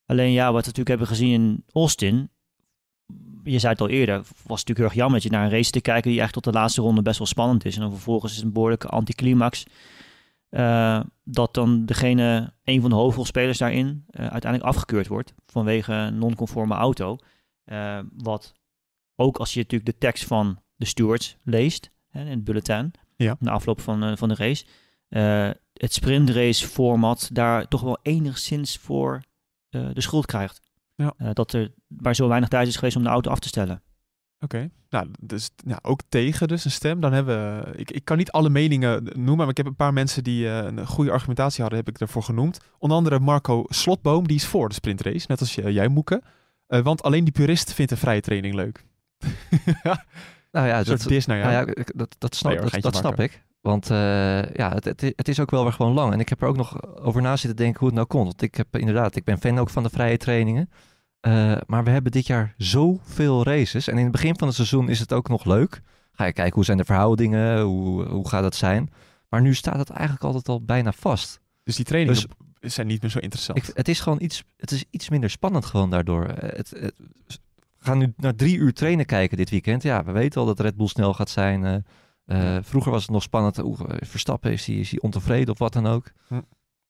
Alleen ja, wat we natuurlijk hebben gezien in Austin, je zei het al eerder, was het natuurlijk heel erg jammer dat je naar een race te kijken die echt tot de laatste ronde best wel spannend is. En dan vervolgens is het een behoorlijke anticlimax. Eh, dat dan degene, een van de hoofdrolspelers daarin, eh, uiteindelijk afgekeurd wordt vanwege een non-conforme auto. Eh, wat ook als je natuurlijk de tekst van de stewards leest hè, in het bulletin,
Ja.
na afloop van, van de race, het sprintrace format daar toch wel enigszins voor de schuld krijgt.
Ja.
Dat er maar zo weinig tijd is geweest om de auto af te stellen.
Oké, nou, dus ook tegen dus een stem. Dan hebben we, ik, ik kan niet alle meningen noemen, maar ik heb een paar mensen die eh, een goede argumentatie hadden, heb ik ervoor genoemd. Onder andere Marco Slotboom, die is voor de sprintrace, net als j- jij Moeke. Eh, want alleen die purist vindt een vrije training leuk.
Nou ja, dat,
dis naar jou.
nou ja, dat, dat snap,
Nee hoor,
dat, snap ik. Want eh, ja, het, het, het is ook wel weer gewoon lang. En ik heb er ook nog over na zitten denken hoe het nou komt. Want ik heb inderdaad, ik ben fan ook van de vrije trainingen. Eh, maar we hebben dit jaar zoveel races. En in het begin van het seizoen is het ook nog leuk. Ga je kijken hoe zijn de verhoudingen, hoe, hoe gaat het zijn. Maar nu staat het eigenlijk altijd al bijna vast.
Dus die trainingen
Dus-
zijn niet meer zo interessant.
Ik, het is gewoon iets, het is iets minder spannend gewoon daardoor. Eh, Het, het- we gaan nu naar drie uur trainen kijken dit weekend. Ja, we weten al dat Red Bull snel gaat zijn. eh, vroeger was het nog spannend. Oeh, Verstappen, is hij, is hij ontevreden of wat dan ook.
Hm.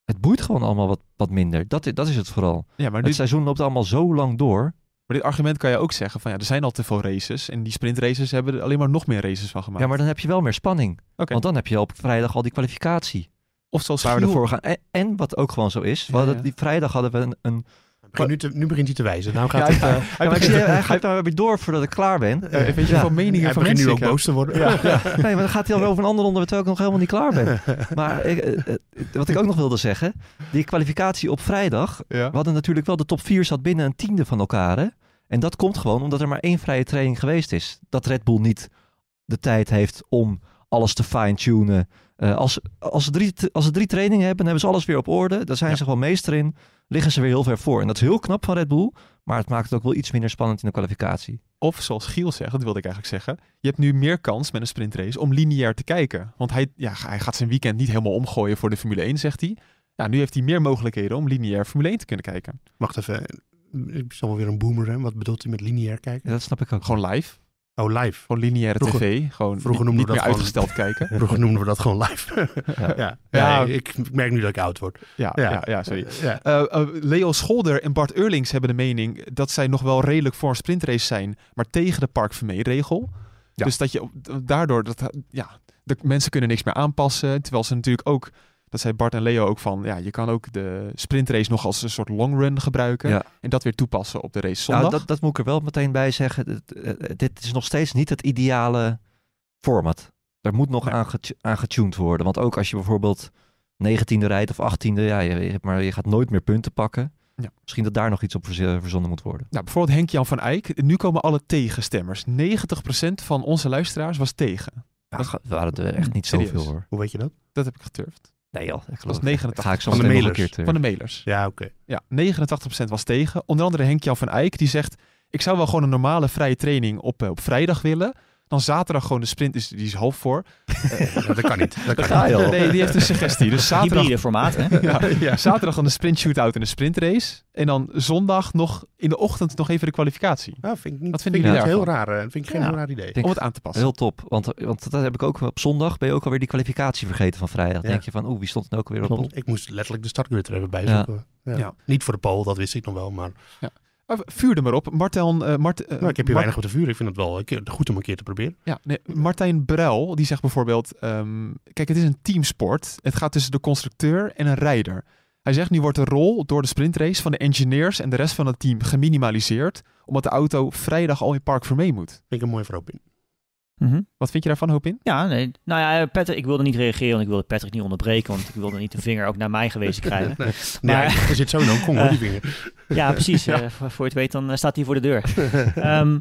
Het boeit gewoon allemaal wat, wat minder. Dat, dat is het vooral.
ja, maar
Het
dit,
seizoen loopt allemaal zo lang door.
maar dit argument kan je ook zeggen van ja, er zijn al te veel races. En die sprintraces hebben er alleen maar nog meer races van gemaakt.
Ja, maar dan heb je wel meer spanning. Want dan heb je op vrijdag al die kwalificatie.
Of zoals
Waar we ervoor gaan. En, en wat ook gewoon zo is.
Ja.
Die vrijdag hadden we een... een
Begin nu, te- nu begint hij te wijzen. Nou
Ja,
gaat het,
hij-
eh,
hij begint-
gaat nou weer door voordat ik klaar ben.
Weet je
Ja.
van meningen
hij
van
begint nu ook boos te worden.
Nee, maar dan gaat hij alweer over een ander onderwerp terwijl ik nog helemaal niet klaar ben. Maar ik, eh, wat ik ook nog wilde zeggen, die kwalificatie op vrijdag. We hadden natuurlijk wel de top 4 zat binnen een tiende van elkaar. Hè? En dat komt gewoon omdat er maar één vrije training geweest is. Dat Red Bull niet de tijd heeft om alles te fine-tunen. Eh, als, als, ze drie, als ze drie trainingen hebben, dan hebben ze alles weer op orde. Daar zijn
Ja.
ze gewoon meester in. Liggen ze weer heel ver voor. En dat is heel knap van Red Bull. Maar het maakt het ook wel iets minder spannend in de kwalificatie.
Of zoals Giel zegt, dat wilde ik eigenlijk zeggen. Je hebt nu meer kans met een sprintrace om lineair te kijken. Want hij, ja, hij gaat zijn weekend niet helemaal omgooien voor de Formule 1, zegt hij. Ja, nu heeft hij meer mogelijkheden om lineair Formule 1 te kunnen kijken.
Wacht even. Ik zal wel weer een boomer zijn. Wat bedoelt hij met lineair kijken?
Ja, dat snap ik ook.
Gewoon live.
Oh, live.
Gewoon lineaire
Vroeger-
tv. Gewoon
vroeger
niet,
noemden
niet
we
meer
gewoon-
uitgesteld kijken.
Vroeger noemden we dat gewoon live.
Ja.
ja.
Ja.
Ja, ik, ik merk nu dat ik oud word.
Ja,
Ja.
ja. ja, sorry.
Ja.
Eh, eh, Leo Scholder en Bart Eurlings hebben de mening dat zij nog wel redelijk voor een sprintrace zijn, maar tegen de Park Vermee-regel.
Ja.
Dus dat je op- daardoor, dat, ja, de mensen kunnen niks meer aanpassen. Terwijl ze natuurlijk ook, dat zei Bart en Leo ook van, ja, je kan ook de sprintrace nog als een soort longrun gebruiken.
Ja.
En dat weer toepassen op de race zondag.
Nou, dat, dat moet ik er wel meteen bij zeggen. Dit, eh, dit is nog steeds niet het ideale format. Er moet nog aan, getu- aan getuned worden. Want ook als je bijvoorbeeld 19e rijdt of 18e, ja, je, maar je gaat nooit meer punten pakken.
Ja.
Misschien dat daar nog iets op verz- verzonnen moet worden.
Nou, bijvoorbeeld Henk-Jan van Eyck. Nu komen alle tegenstemmers. 90% van onze luisteraars was tegen.
Nou, we waren er echt niet zoveel hoor.
Hoe weet je dat?
Dat heb ik geturfd.
Nee joh, ik
Dat
geloof
was 89
Ga ik zo
Van de mailers.
keer
van de mailers.
Ja, oké.
Ja, 89% was tegen. Onder andere Henk-Jan van Eyck, die zegt... ik zou wel gewoon een normale vrije training op, eh, op vrijdag willen. Dan zaterdag gewoon de sprint, is, die is half voor.
Ja, dat kan niet. Dat kan
ga
niet.
je al.
Nee, die heeft een suggestie. Dus zaterdag,
Hybride formaat, hè?
ja, ja, zaterdag dan de sprint shootout en de sprintrace. En dan zondag nog in de ochtend nog even de kwalificatie.
Nou, vind ik niet.
Wat
vind ik niet heel raar. eh, vind ik geen
Ja.
heel raar idee.
denk-
Om het aan te passen.
Heel top, want, want dat heb ik ook op zondag. Ben je ook alweer die kwalificatie vergeten van vrijdag.
Ja.
denk je van, oeh, wie stond er nou ook alweer op?
Ik moest letterlijk de startgrid er even bij zoeken. Ja.
Ja.
Niet voor de pole, dat wist ik nog wel. Maar
Maar vuur er maar op. Martel, eh, Mart, eh,
nou, ik heb hier weinig op te vuren. Ik vind het wel keer, goed om een keer te proberen.
Ja, nee, Martijn Bruil, die zegt bijvoorbeeld... ehm, kijk, het is een teamsport. Het gaat tussen de constructeur en een rijder. Hij zegt, nu wordt de rol door de sprintrace van de engineers en de rest van het team geminimaliseerd... omdat de auto vrijdag al in Park Vermee moet.
Vind ik een mooie verhoping.
Mhm.
Wat vind je daarvan, Hoop in?
Ja, nee. Nou ja, Patrick, ik wilde niet reageren, want ik wilde Patrick niet onderbreken, want ik wilde niet de vinger ook naar mij gewezen krijgen.
Nee,
Maar-
nee, er zit zo kom hoor, die vinger.
Ja, precies. eh, voor, voor je het weet, dan eh, staat hij voor de deur. Ehm,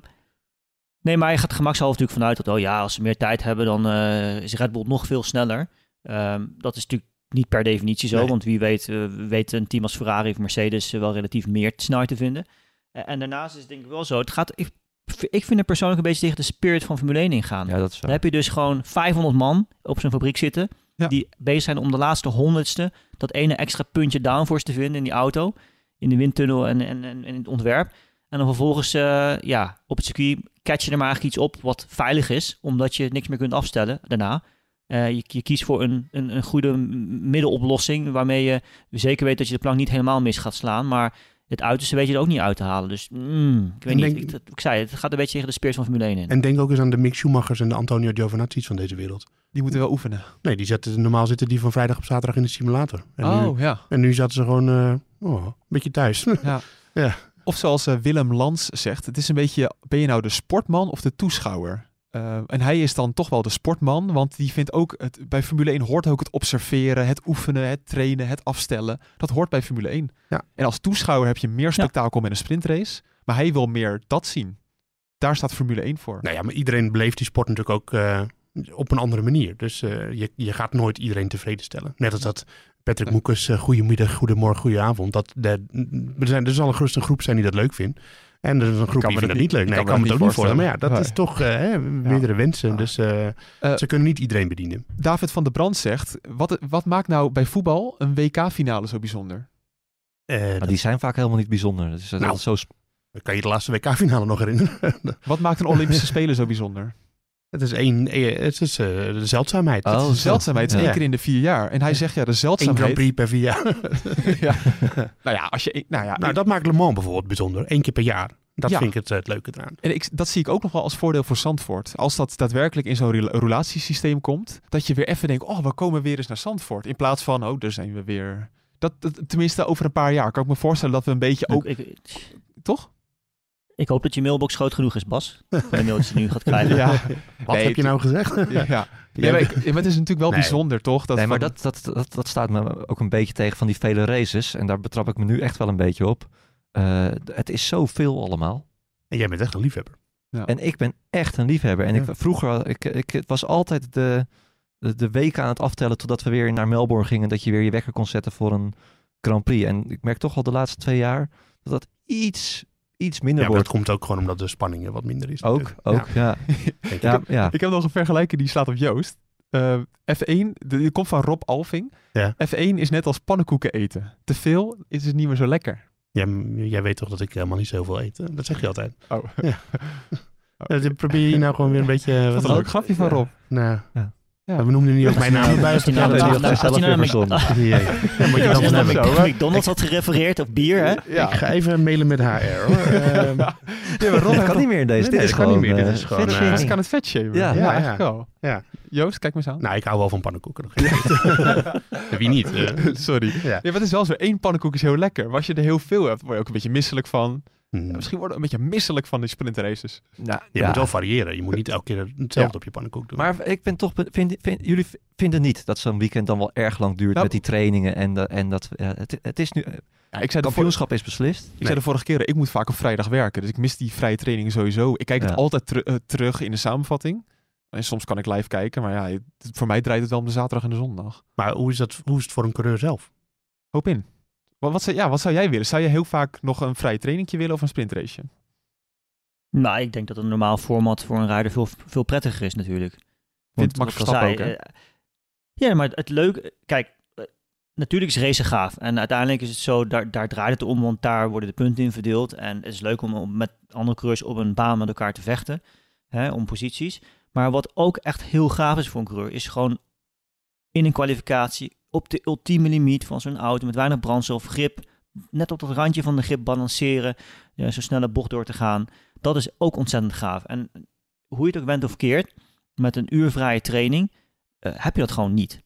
nee, maar je gaat gemakshalve natuurlijk vanuit dat, oh ja, als ze meer tijd hebben, dan eh, is Red Bull nog veel sneller. Ehm, dat is natuurlijk niet per definitie zo,
Nee.
want wie weet, eh, weet een team als Ferrari of Mercedes eh, wel relatief meer snelheid te vinden. Eh, en daarnaast is het denk ik wel zo, het gaat, ik, ik vind het persoonlijk een beetje tegen de spirit van Formule 1 ingaan.
Ja, dat is
Dan heb je dus gewoon 500 man op zijn fabriek zitten.
Ja.
Die bezig zijn om de laatste honderdste dat ene extra puntje downforce te vinden in die auto. in de windtunnel en, en, en, en in het ontwerp. En dan vervolgens, eh, ja, op het circuit catch je er maar eigenlijk iets op wat veilig is, omdat je niks meer kunt afstellen daarna. Eh, je, je kiest voor een, een, een goede middenoplossing, waarmee je zeker weet dat je de plank niet helemaal mis gaat slaan, maar het uiterste weet je er ook niet uit te halen. Dus mm, ik weet
En
niet,
denk-
ik, ik zei het, het gaat een beetje tegen de speers van Formule 1 in.
En denk ook eens aan de Mick Schumachers en de Antonio Giovinazzi's van deze wereld.
Die moeten wel oefenen.
Nee, die zetten, normaal zitten die van vrijdag op zaterdag in de simulator. En,
oh,
nu,
ja.
en nu zaten ze gewoon eh, oh, een beetje thuis.
Of zoals eh, Willem Lans zegt, het is een beetje, ben je nou de sportman of de toeschouwer? Eh, en hij is dan toch wel de sportman, want die vindt ook, het, bij Formule 1 hoort ook het observeren, het oefenen, het trainen, het afstellen. Dat hoort bij Formule 1.
Ja.
En als toeschouwer heb je meer spektakel met een sprintrace, maar hij wil meer dat zien. Daar staat Formule 1 voor.
Nou ja, maar iedereen beleeft die sport natuurlijk ook eh, op een andere manier. Dus eh, je, je gaat nooit iedereen tevreden stellen. Net als dat Patrick Moekes, uh, goedemiddag, goedemorgen, goedenavond. Dat de, er, zijn, er zal een gerust een groep zijn die dat leuk vindt. En er is een groep
kan
die vindt
dat
dat niet leuk. Nee,
ik kan
kan
me dat
het ook niet voorstellen. Maar ja, dat
Nee.
is toch eh, hè, meerdere wensen. Dus ze kunnen niet iedereen bedienen.
David van der Brand zegt, wat, wat maakt nou bij voetbal een WK-finale zo bijzonder?
Eh,
Maar
dat-
die zijn vaak helemaal niet bijzonder. Is
Nou.
zo
kan je de laatste WK-finale nog herinneren.
Wat maakt een Olympische Spelen zo bijzonder?
Het is, één, eh, het is eh, de zeldzaamheid.
Oh,
Het
De
is
zeldzaamheid is
Ja.
één keer in de vier jaar. En hij zegt, ja, de
Grand
zeldzaamheid...
Prix per vier jaar.
ja. nou ja, als je... Nou ja,
nou, dat maakt Le Mans bijvoorbeeld bijzonder. Eén keer per jaar. Dat
Ja.
vind ik het, eh, het leuke eraan.
En ik, dat zie ik ook nog wel als voordeel voor Zandvoort. Als dat daadwerkelijk in zo'n rela- relatiesysteem komt, dat je weer even denkt, oh, we komen weer eens naar Zandvoort. In plaats van, oh, daar zijn we weer. Dat, dat- tenminste, over een paar jaar kan ik me voorstellen dat we een beetje ook,
Ik, ik,
toch?
Ik hoop dat je mailbox groot genoeg is, Bas. De die je nu gaat krijgen.
Ja.
Wat
Nee,
heb je nou gezegd?
ja. ja. Ja, maar, ik- maar het is natuurlijk wel
Nee.
bijzonder, toch? Dat
nee, maar
van-
dat, dat, dat, dat staat me ook een beetje tegen van die vele races. En daar betrap ik me nu echt wel een beetje op. Eh, het is zoveel allemaal.
En jij bent echt een liefhebber.
En ik ben echt een liefhebber. En ik,
Ja.
vroeger, ik, ik, het was altijd de, de, de week aan het aftellen totdat we weer naar Melbourne gingen. Dat je weer je wekker kon zetten voor een Grand Prix. En ik merk toch al de laatste twee jaar dat dat iets, iets minder
Ja, maar dat
wordt.
komt ook gewoon omdat de spanning er wat minder is.
Ook,
natuurlijk.
ook, ja.
ik.
Ja, ja.
Ik heb nog een vergelijking die slaat op Joost. Eh, F1, de- die komt van Rob Alving.
Ja.
F1 is net als pannenkoeken eten. Te veel is het niet meer zo lekker.
Jij, jij weet toch dat ik helemaal niet zoveel eet? hè? Dat zeg je altijd.
Oh,
Ja, dit probeer je nou gewoon weer een beetje... eh,
wat een leuk grapje van Rob.
Nou,
Ja.
Ja, we noemden niet ook mijn naam erbij.
Als nou
hij
die
zelf
nou
weer
naar? McDonald's had gerefereerd op bier, hè?
Ik ga even mailen met HR hoor. Ehm,
Ja, maar
Dat kan niet meer in deze. Dit is
kan
gewoon,
niet meer. Dit
eh,
is gewoon, eh.
Hij kan het vet shamen.
Ja.
Eigenlijk
ja.
wel.
Ja.
Joost, kijk me eens aan.
nou, ik hou wel van pannenkoeken. nog. Wie niet? eh?
Sorry.
Ja.
Ja, maar het is wel zo. één pannenkoek is heel lekker. Maar als je er heel veel hebt, word je ook een beetje misselijk van.
Hmm.
Ja, misschien word je een beetje misselijk van die sprintraces.
Nou,
Je
ja.
moet wel variëren. Je moet niet elke keer hetzelfde
Ja.
op je pannenkoek doen.
Maar ik ben toch, vind, vind- jullie vinden niet dat zo'n weekend dan wel erg lang duurt
Nou,
met die trainingen en, dat en dat, ja, het, het is nu,
Ja, ik, zei de
kampioenschap is beslist.
ik zei de vorige keer, ik moet vaak op vrijdag werken. Dus ik mis die vrije trainingen sowieso. Ik kijk
Ja.
het altijd eh, terug in de samenvatting. En soms kan ik live kijken. Maar ja, het- voor mij draait het wel om de zaterdag en de zondag.
Maar hoe is, dat, hoe is het voor een coureur zelf?
Hoop in. Wat, wat, zou, ja, wat zou jij willen? Zou je heel vaak nog een vrije trainingje willen of een sprintraceje?
Nou, ik denk dat een normaal format voor een rijder veel, veel prettiger is natuurlijk.
Vindt Max Verstappen ook, hè?
eh, ja, maar het leuke... Kijk, eh, natuurlijk is racen gaaf. En uiteindelijk is het zo, daar, daar draait het om, want daar worden de punten in verdeeld. En het is leuk om, om met andere coureurs op een baan met elkaar te vechten. Hè, om posities. Maar wat ook echt heel gaaf is voor een coureur, is gewoon in een kwalificatie op de ultieme limiet van zo'n auto met weinig brandstof, grip, net op het randje van de grip balanceren, ja, zo snelle bocht door te gaan. Dat is ook ontzettend gaaf. En hoe je het ook bent of keert, met een uur vrije training, eh, heb je dat gewoon niet.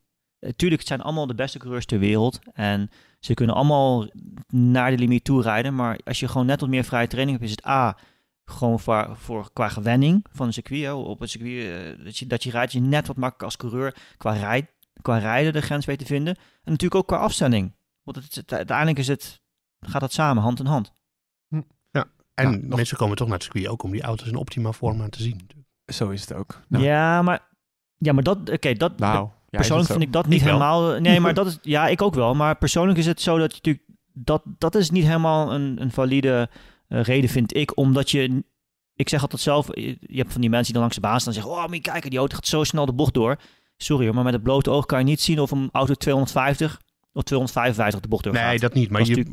Tuurlijk, het zijn allemaal de beste coureurs ter wereld. En ze kunnen allemaal naar de limiet toe rijden. Maar als je gewoon net wat meer vrije training hebt, is het A, gewoon voor, voor, qua gewenning van een circuit. op het circuit, eh, dat, je, dat je rijdt, je net wat makkelijker als coureur qua, rijd, qua rijden de grens weet te vinden. En natuurlijk ook qua afstelling. Want het, het- uiteindelijk is het, gaat dat samen, hand in hand.
En
Ja, nog-
mensen komen toch naar het circuit ook om die auto's in optima forma te zien.
Zo is het ook. Nou,
Ja, maar, ja, maar dat, oké, dat,
nou, ja,
persoonlijk vind ik dat niet
Ik
helemaal. Nee, maar dat is. Ja, ik ook wel. Maar persoonlijk is het zo dat je natuurlijk. Dat, dat is niet helemaal een, een valide eh, reden, vind ik. Omdat je. Ik zeg altijd zelf. Je je hebt van die mensen die dan langs de baan staan en zeggen: Oh, je kijken, die auto gaat zo snel de bocht door. Sorry hoor, maar met het blote oog kan je niet zien of een auto 250 Of 255 de bocht doorgaat.
Nee, dat niet. Maar
is
je,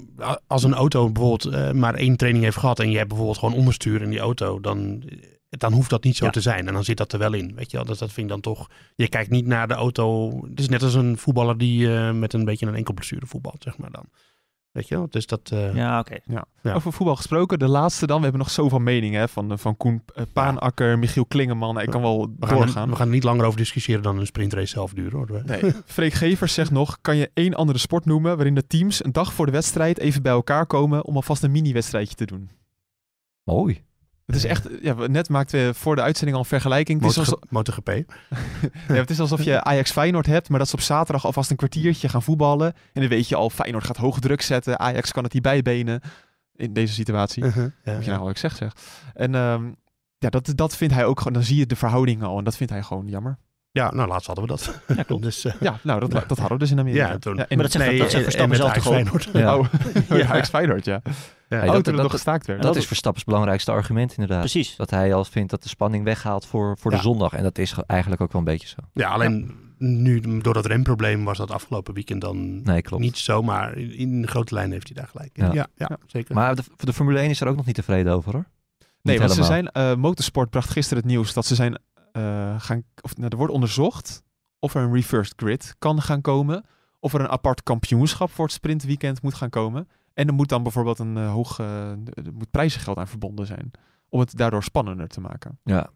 als een auto bijvoorbeeld eh, maar één training heeft gehad en je hebt bijvoorbeeld gewoon onderstuur in die auto, dan, dan hoeft dat niet zo
Ja.
te zijn. En dan zit dat er wel in. Weet je wel, dat, dat vind ik dan toch. Je kijkt niet naar de auto. Het is net als een voetballer die eh, met een beetje een enkel blessure voetbalt, zeg maar dan. Weet je wel? Dus dat. eh,
Ja, oké.
Ja.
Over voetbal gesproken, de laatste dan. We hebben nog zoveel meningen hè, van, van Koen eh, Paanakker, Michiel Klingeman. Ik kan wel
we, gaan
doorgaan.
er, we gaan er niet langer over discussiëren dan een sprintrace zelf duren hoor.
Nee. Freek Gevers zegt nog, kan je één andere sport noemen waarin de teams een dag voor de wedstrijd even bij elkaar komen om alvast een mini-wedstrijdje te doen?
Mooi.
Het is echt, ja, net maakten we voor de uitzending al een vergelijking. Het is, alsof,
MotoGP.
ja, het is alsof je Ajax Feyenoord hebt, maar dat ze op zaterdag alvast een kwartiertje gaan voetballen. En dan weet je al, Feyenoord gaat hoge druk zetten, Ajax kan het niet bijbenen in deze situatie.
Uh-huh, ja,
Moet je
ja.
nou wat ik zeg zeg. En ehm, ja, dat, dat vindt hij ook gewoon, dan zie je de verhoudingen al en dat vindt hij gewoon jammer.
Ja, nou laatst hadden we dat.
Ja, klopt.
dus, eh,
Ja, nou, dat, dat hadden we dus in Amerika.
Ja, toen-
en,
Maar dat zegt,
nee,
dat zegt Verstappen zelf toch
Ajax
ook?
Feyenoord.
Ja.
Oh,
Ja.
Ajax Feyenoord, ja.
Ja.
Hey, dat-
er
dat-
gestaakt werd.
Dat is Verstappens belangrijkste argument inderdaad.
Precies.
Dat hij al vindt dat de spanning weghaalt voor, voor
Ja.
de zondag. En dat is ge- eigenlijk ook wel een beetje zo.
Ja, alleen nu door dat remprobleem was dat afgelopen weekend dan
Nee, klopt.
niet zo, maar in, in grote lijnen heeft hij daar gelijk in.
Ja.
Ja, ja, zeker.
Maar de, de Formule 1 is er ook nog niet tevreden over hoor.
Nee,
Niet
want ze zijn, eh, Motorsport bracht gisteren het nieuws dat ze zijn eh, gaan, of nou, er wordt onderzocht of er een reversed grid kan gaan komen, of er een apart kampioenschap voor het sprintweekend moet gaan komen. En er moet dan bijvoorbeeld een eh, hoog, eh, er moet prijzengeld aan verbonden zijn, om het daardoor spannender te maken.
Ja.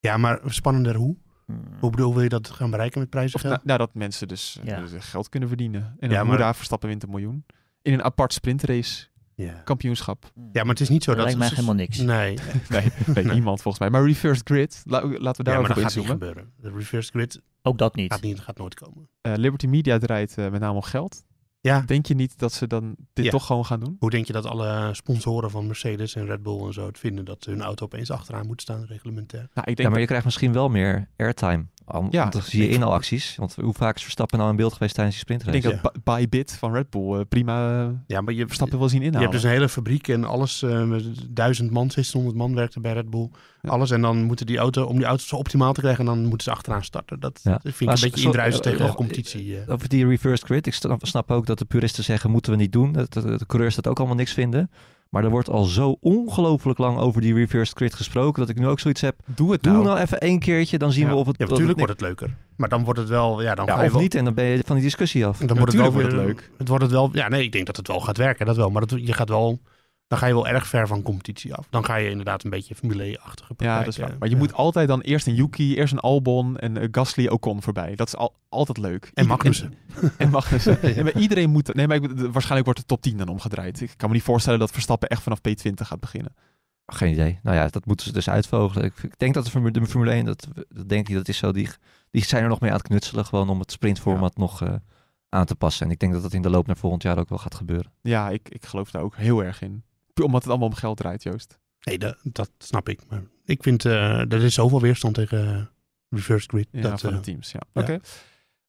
ja, maar spannender hoe?
Hmm.
Hoe bedoel, wil je dat gaan bereiken met prijzen?
Of nou, nou, dat mensen dus eh,
Ja.
dus geld kunnen verdienen. En
Ja,
dan
maar-
hoera, Verstappen wint een miljoen. In een apart sprintrace
ja.
kampioenschap.
ja, maar het is niet zo
Dat
dat...
lijkt mij helemaal niks.
Nee,
Nee,
Nee.
niemand volgens mij. Maar reversed grid, la- laten we
ja, maar
daarover
dat gaat niet gebeuren. De reverse grid
Ook dat niet.
gaat, niet, gaat nooit komen.
Eh, Liberty Media draait eh, met name om geld.
Ja,
Denk je niet dat ze dan dit
Ja.
toch gewoon gaan doen?
hoe denk je dat alle sponsoren van Mercedes en Red Bull en zo het vinden dat hun auto opeens achteraan moet staan, reglementair?
Nou, ik denk
ja, maar je krijgt misschien wel meer airtime.
Ja,
dan zie je in al acties. Want hoe vaak is Verstappen nou in beeld geweest tijdens die
ik
sprintrace?
denk dat Bybit van Red Bull eh, prima eh,
Ja, maar je,
Verstappen wil zien
je
inhalen.
hebt dus een hele fabriek en alles, eh, met duizend man, 1600 man werkte bij Red Bull.
Ja.
Alles en dan moeten die auto, om die auto zo optimaal te krijgen, en dan moeten ze achteraan starten. Dat,
Ja.
dat vind ik
Maar
een beetje
zo-
indruisen
eh,
tegen de competitie.
Over die reversed grid. Ik snap, snap ook dat de puristen zeggen, moeten we niet doen. Dat de, de coureurs dat ook allemaal niks vinden. Maar er wordt al zo ongelooflijk lang over die reversed grid gesproken... dat ik nu ook zoiets heb.
Doe het
Doe
nou.
nou even één keertje, dan zien
Ja.
we of het...
Ja, natuurlijk
het
wordt het leuker. Maar dan wordt het wel, ja, dan
Ja, of
wel,
niet, en dan ben je van die discussie af.
Dan wordt het wel weer,
wordt het leuk.
Het wordt het wel, ja, nee, ik denk dat het wel gaat werken, dat wel. Maar dat, je gaat wel, dan ga je wel erg ver van competitie af. Dan ga je inderdaad een beetje Formule E-achtige
Ja, dat is waar. Maar je
ja.
moet altijd dan eerst een Yuki, eerst een Albon en eh, Gasly Ocon voorbij. Dat is al, altijd leuk.
En Magnussen.
En, en Magnussen. Nee, maar iedereen moet... Nee, maar ik, waarschijnlijk wordt de top 10 dan omgedraaid. Ik kan me niet voorstellen dat Verstappen echt vanaf P20 gaat beginnen.
Geen idee. Nou ja, dat moeten ze dus uitvogelen. Ik, ik denk dat de Formule, de Formule 1, dat, dat denk ik, dat is zo, die, die zijn er nog mee aan het knutselen, gewoon om het sprintformat nog eh, aan te passen. En ik denk dat dat in de loop naar volgend jaar ook wel gaat gebeuren.
Ja, ik, ik geloof daar ook heel erg in. Omdat het allemaal om geld draait, Joost.
Nee, dat, dat snap ik. Maar ik vind, eh er is zoveel weerstand tegen eh, reverse grid.
Ja,
dat,
van
eh,
de teams, ja.
ja.
Oké.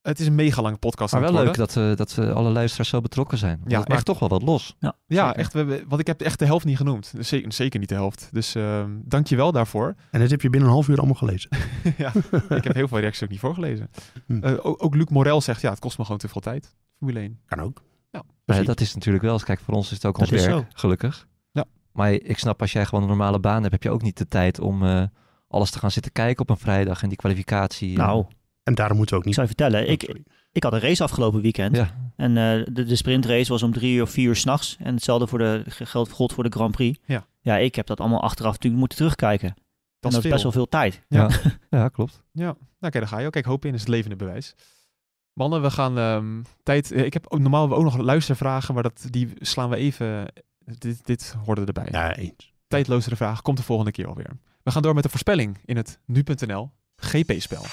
Het is een mega lange podcast
Maar wel leuk dat, eh dat alle luisteraars zo betrokken zijn. Want
Ja,
dat maakt
echt.
toch wel wat los.
Ja,
Ja, echt. We, want ik heb echt de helft niet genoemd. Dus Zeker, zeker niet de helft. Dus ehm dank je wel daarvoor.
En dat heb je binnen een half uur allemaal gelezen.
ja, ik heb heel veel reacties ook niet voorgelezen.
Hm.
Eh, ook, ook Luc Morel zegt, ja, het kost me gewoon te veel tijd. Formule 1.
Kan ook.
Ja,
dat is natuurlijk wel, kijk, voor ons is het ook
Dat
ons
is
werk,
zo.
gelukkig. Maar ik snap, als jij gewoon een normale baan hebt, heb je ook niet de tijd om eh, alles te gaan zitten kijken op een vrijdag en die kwalificatie. eh,
Nou,
En daarom moeten we ook
ik
niet...
zou je vertellen.
Oh,
Ik, ik had een race afgelopen weekend.
ja,
En eh, de, de sprintrace was om drie uur of vier uur s'nachts. En hetzelfde voor de, geldt God voor de Grand Prix.
Ja.
ja, ik heb dat allemaal achteraf natuurlijk moeten terugkijken. En
dat
dat is best wel veel tijd.
Ja.
ja. ja, klopt.
Ja, nou kijk, daar ga je ook. Kijk, hoop in is het levende bewijs. Mannen, we gaan ehm, tijd... Ik heb ook, normaal hebben we ook nog luistervragen, maar dat, die slaan we even... Dit, dit hoorde erbij.
Ja, eens.
Tijdlozere vraag komt de volgende keer alweer. We gaan door met de voorspelling in het nu.nl GP-spel.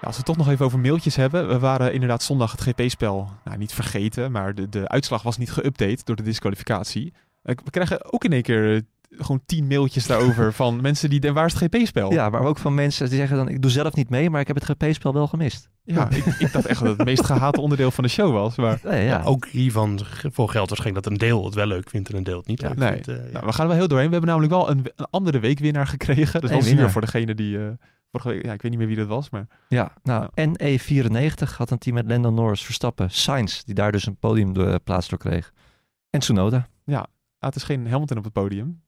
Ja, als we het toch nog even over mailtjes hebben. We waren inderdaad zondag het GP-spel nou, niet vergeten, maar de, de uitslag was niet geüpdate door de disqualificatie. Eh, We krijgen ook in één keer eh, gewoon tien mailtjes daarover van mensen die denken, waar is het GP-spel?
Ja, maar ook van mensen die zeggen dan, ik doe zelf niet mee, maar ik heb het GP-spel wel gemist.
Ja, ik, ik dacht echt dat het het meest gehate onderdeel van de show was. Maar
Nee, ja.
Ook hiervan voor geld waarschijnlijk dat een deel het wel leuk vindt en een deel het niet
Ja,
leuk
nee.
vindt. eh, ja.
Nou, we gaan er wel heel doorheen. We hebben namelijk wel een, een andere weekwinnaar gekregen. Dat is wel voor degene die eh, Vorige week, ja, ik weet niet meer wie dat was, maar
Ja, nou, NE94 had een team met Lando Norris, Verstappen, Sainz, die daar dus een podiumplaats door kreeg. En Tsunoda.
ah, het is geen Hamilton op het podium.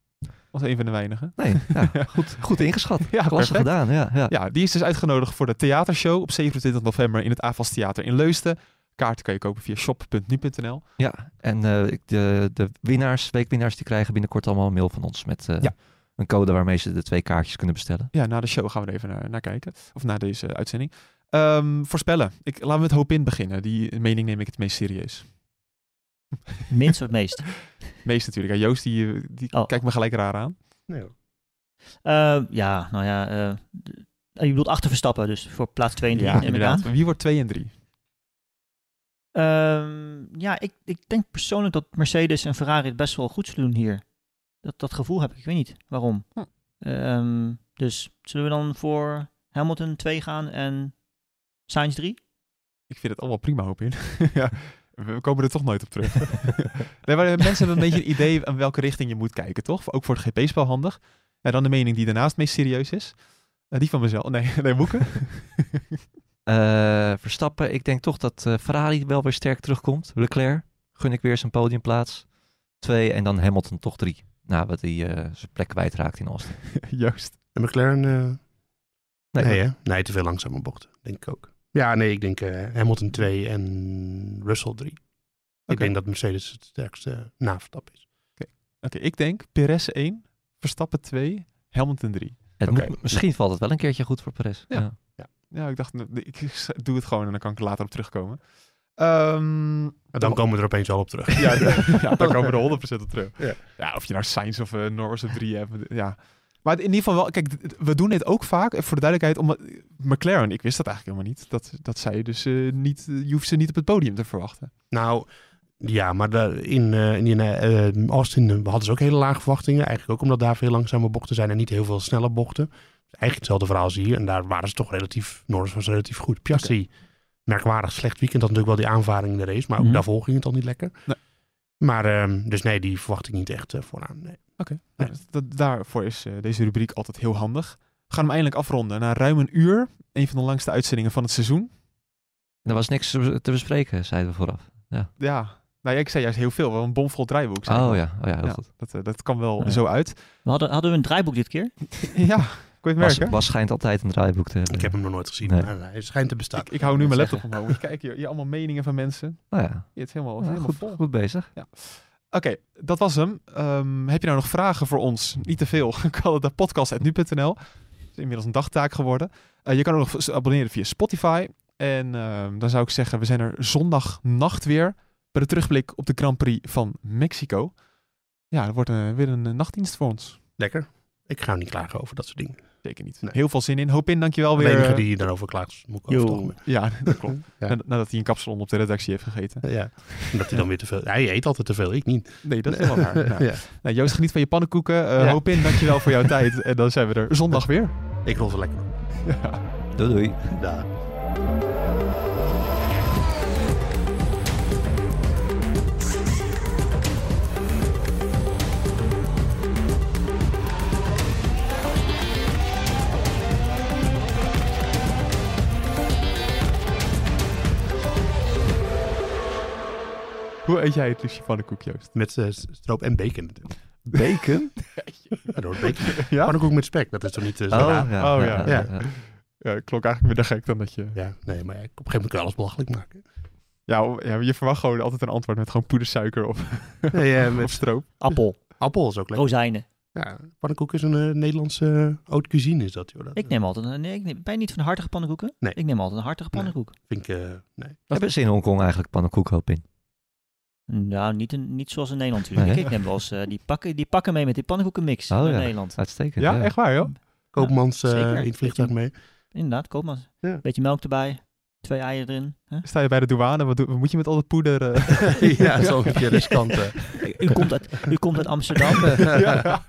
Was een van de weinigen.
Nee, ja, goed, goed ingeschat.
Ja,
Klasse gedaan, ja. ja.
Ja, die is dus uitgenodigd voor de theatershow op 27 november in het AFAS Theater in Leusden. Kaarten kan je kopen via shop.nu.nl.
Ja, en eh, de, de winnaars, weekwinnaars, die krijgen binnenkort allemaal een mail van ons met eh,
Ja.
een code waarmee ze de twee kaartjes kunnen bestellen.
Ja, na de show gaan we er even naar, naar kijken. Of na deze uitzending. Ehm, voorspellen. Ik, laten we met Hoop in beginnen. Die mening neem ik het meest serieus.
Minst of het meest?
Meest natuurlijk. Ja, Joost die, die
Oh.
kijkt me gelijk raar aan.
Nee, hoor.
Eh, ja, nou ja. eh, je bedoelt achter Verstappen, dus voor plaats 2 en 3
Ja,
aan.
inderdaad. Wie wordt 2 en 3?
Ehm, ja, ik, ik denk persoonlijk dat Mercedes en Ferrari het best wel goed zullen doen hier. Dat, dat gevoel heb ik, ik weet niet waarom.
Hm.
Ehm, dus zullen we dan voor Hamilton 2 gaan en Sainz 3?
Ik vind het allemaal prima, Hoop in. ja, we komen er toch nooit op terug. nee, maar mensen hebben een beetje een idee aan welke richting je moet kijken, toch? Ook voor het GP-spel handig. En dan de mening die daarnaast meest serieus is. Eh, die van mezelf. Nee, nee Boeken.
Eh, Verstappen, ik denk toch dat eh, Ferrari wel weer sterk terugkomt. Leclerc, gun ik weer zijn podiumplaats. Twee en dan Hamilton toch drie. Nou, wat hij eh, zijn plek kwijtraakt in Austin.
Juist.
En McLaren? eh,
Nee,
nee, hè? Nee, te veel langzame bochten, denk ik ook. Ja, nee, ik denk eh, Hamilton 2 en Russell 3. Ik denk dat Mercedes het sterkste na Verstappen is.
Oké, ik denk Perez 1, Verstappen 2, Hamilton 3.
het moet, misschien valt het wel een keertje goed voor Perez.
Ja.
Ja.
Ja, ik dacht, ik doe het gewoon en dan kan ik er later op terugkomen. Ehm,
Maar dan komen we er opeens al op terug.
ja, ja, daar komen we er 100% op terug.
Ja.
Ja. of je nou Sainz of eh, Norris op 3 hebt. Ja. Maar in ieder geval wel, kijk, we doen dit ook vaak, even voor de duidelijkheid, omdat McLaren, ik wist dat eigenlijk helemaal niet, dat, dat zij dus eh, niet, je hoeft ze niet op het podium te verwachten.
Nou, ja, maar de, in, eh, in eh, eh, Austin eh, hadden ze ook hele lage verwachtingen. Eigenlijk ook omdat daar veel langzame bochten zijn en niet heel veel snelle bochten. Eigenlijk hetzelfde verhaal als hier. En daar waren ze toch relatief, Norris was relatief goed. Piastri, merkwaardig slecht weekend. Had natuurlijk wel die aanvaring in de race, maar ook
Mhm.
daarvoor ging het al niet lekker.
Nee.
Maar, ehm, dus nee, die verwacht ik niet echt eh, vooraan. Nee.
Oké, nou, dat, daarvoor is eh, deze rubriek altijd heel handig. We gaan hem eindelijk afronden na ruim een uur. Een van de langste uitzendingen van het seizoen.
Er was niks te bespreken, zeiden we vooraf.
Ja, nou ja, ik zei juist heel veel, wel een bomvol draaiboek.
Oh ja, oh, ja heel
Ja,
goed.
Dat, eh, dat kan wel
Ja.
zo uit.
We hadden, hadden we een draaiboek dit keer?
ja, kon je het
Bas,
merken?
Bas schijnt altijd een draaiboek te hebben.
Ik heb hem nog nooit gezien,
Nee.
maar hij schijnt te bestaan.
Ik, ik hou nu mijn laptop omhoog. Kijken, hier, hier allemaal meningen van mensen.
Oh ja,
Je het helemaal,
Ja,
helemaal
goed,
vol.
goed bezig.
Oké, dat was hem. Ehm, heb je nou nog vragen voor ons? Niet te veel. podcast.nu.nl. Is inmiddels een dagtaak geworden. Eh, je kan ook nog abonneren via Spotify. En ehm, dan zou ik zeggen, we zijn er zondagnacht weer bij de terugblik op de Grand Prix van Mexico. Ja, dat wordt een, weer een eh, nachtdienst voor ons.
Lekker. Ik ga niet klagen over dat soort dingen.
Zeker niet.
Nee.
Heel veel zin in. Hoop in, dankjewel
De
weer.
enige
eh,
die daarover klaagt, is moet ik algemeen.
Ja, dat klopt.
Ja.
Nadat hij een kapsalon op de redactie heeft gegeten.
Ja, omdat hij dan weer te veel... Hij eet altijd te veel, ik niet.
Nee, dat is helemaal waar. Nou,
ja.
nou, Joost, geniet van je pannenkoeken. Eh
Ja.
Hoop in, dankjewel voor jouw tijd. En dan zijn we er zondag weer.
Ik rol ze lekker.
Doei doei.
Daar.
Hoe eet jij het liefst pannenkoek, Joost?
Met eh, stroop en bacon natuurlijk.
Bacon?
Ja, door bacon.
Ja?
Pannenkoek met spek, dat is toch niet eh, zo
Oh
raar?
ja,
Oh,
ja,
ja.
ja,
Ja.
klonk eigenlijk minder gek dan dat je...
Ja, nee, maar ja, op een gegeven moment kun je alles belachelijk maken.
Ja, je verwacht gewoon altijd een antwoord met gewoon poedersuiker of,
Nee, eh,
of
met
stroop.
Appel,
appel is ook lekker.
rozijnen.
Ja, pannenkoek is een eh, Nederlandse uh, haute cuisine is dat, joh. Dat,
Ik neem altijd een... Nee, ik neem, ben je niet van de hartige pannenkoeken?
Nee.
Ik neem altijd een hartige
Nee.
pannenkoek.
vind ik, eh, nee.
Hebben ze in Hongkong eigenlijk pannenkoek hoop in?
Nou, niet, een, niet zoals in Nederland natuurlijk.
Nee.
Ik neem wel eens... eh, die, pakken, die pakken mee met die pannenkoekenmix
Oh,
in
ja.
Nederland.
Uitstekend.
Ja, echt waar, joh?
Koopmans eh,
zeker.
in het vliegtuig mee.
Inderdaad, koop maar.
Ja.
Beetje melk erbij. Twee eieren erin. Hè?
Sta je bij de douane, wat, doe- wat moet je met al dat poeder? eh?
ja, zo'n beetje riskant. eh.
U, komt uit, u komt uit Amsterdam.
ja.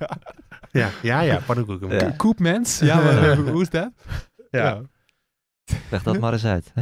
ja, ja, ja, pannenkoeken.
Ja.
Koopmens? Ja, maar, eh, hoe is dat?
Ja.
Leg dat maar eens uit. Hè?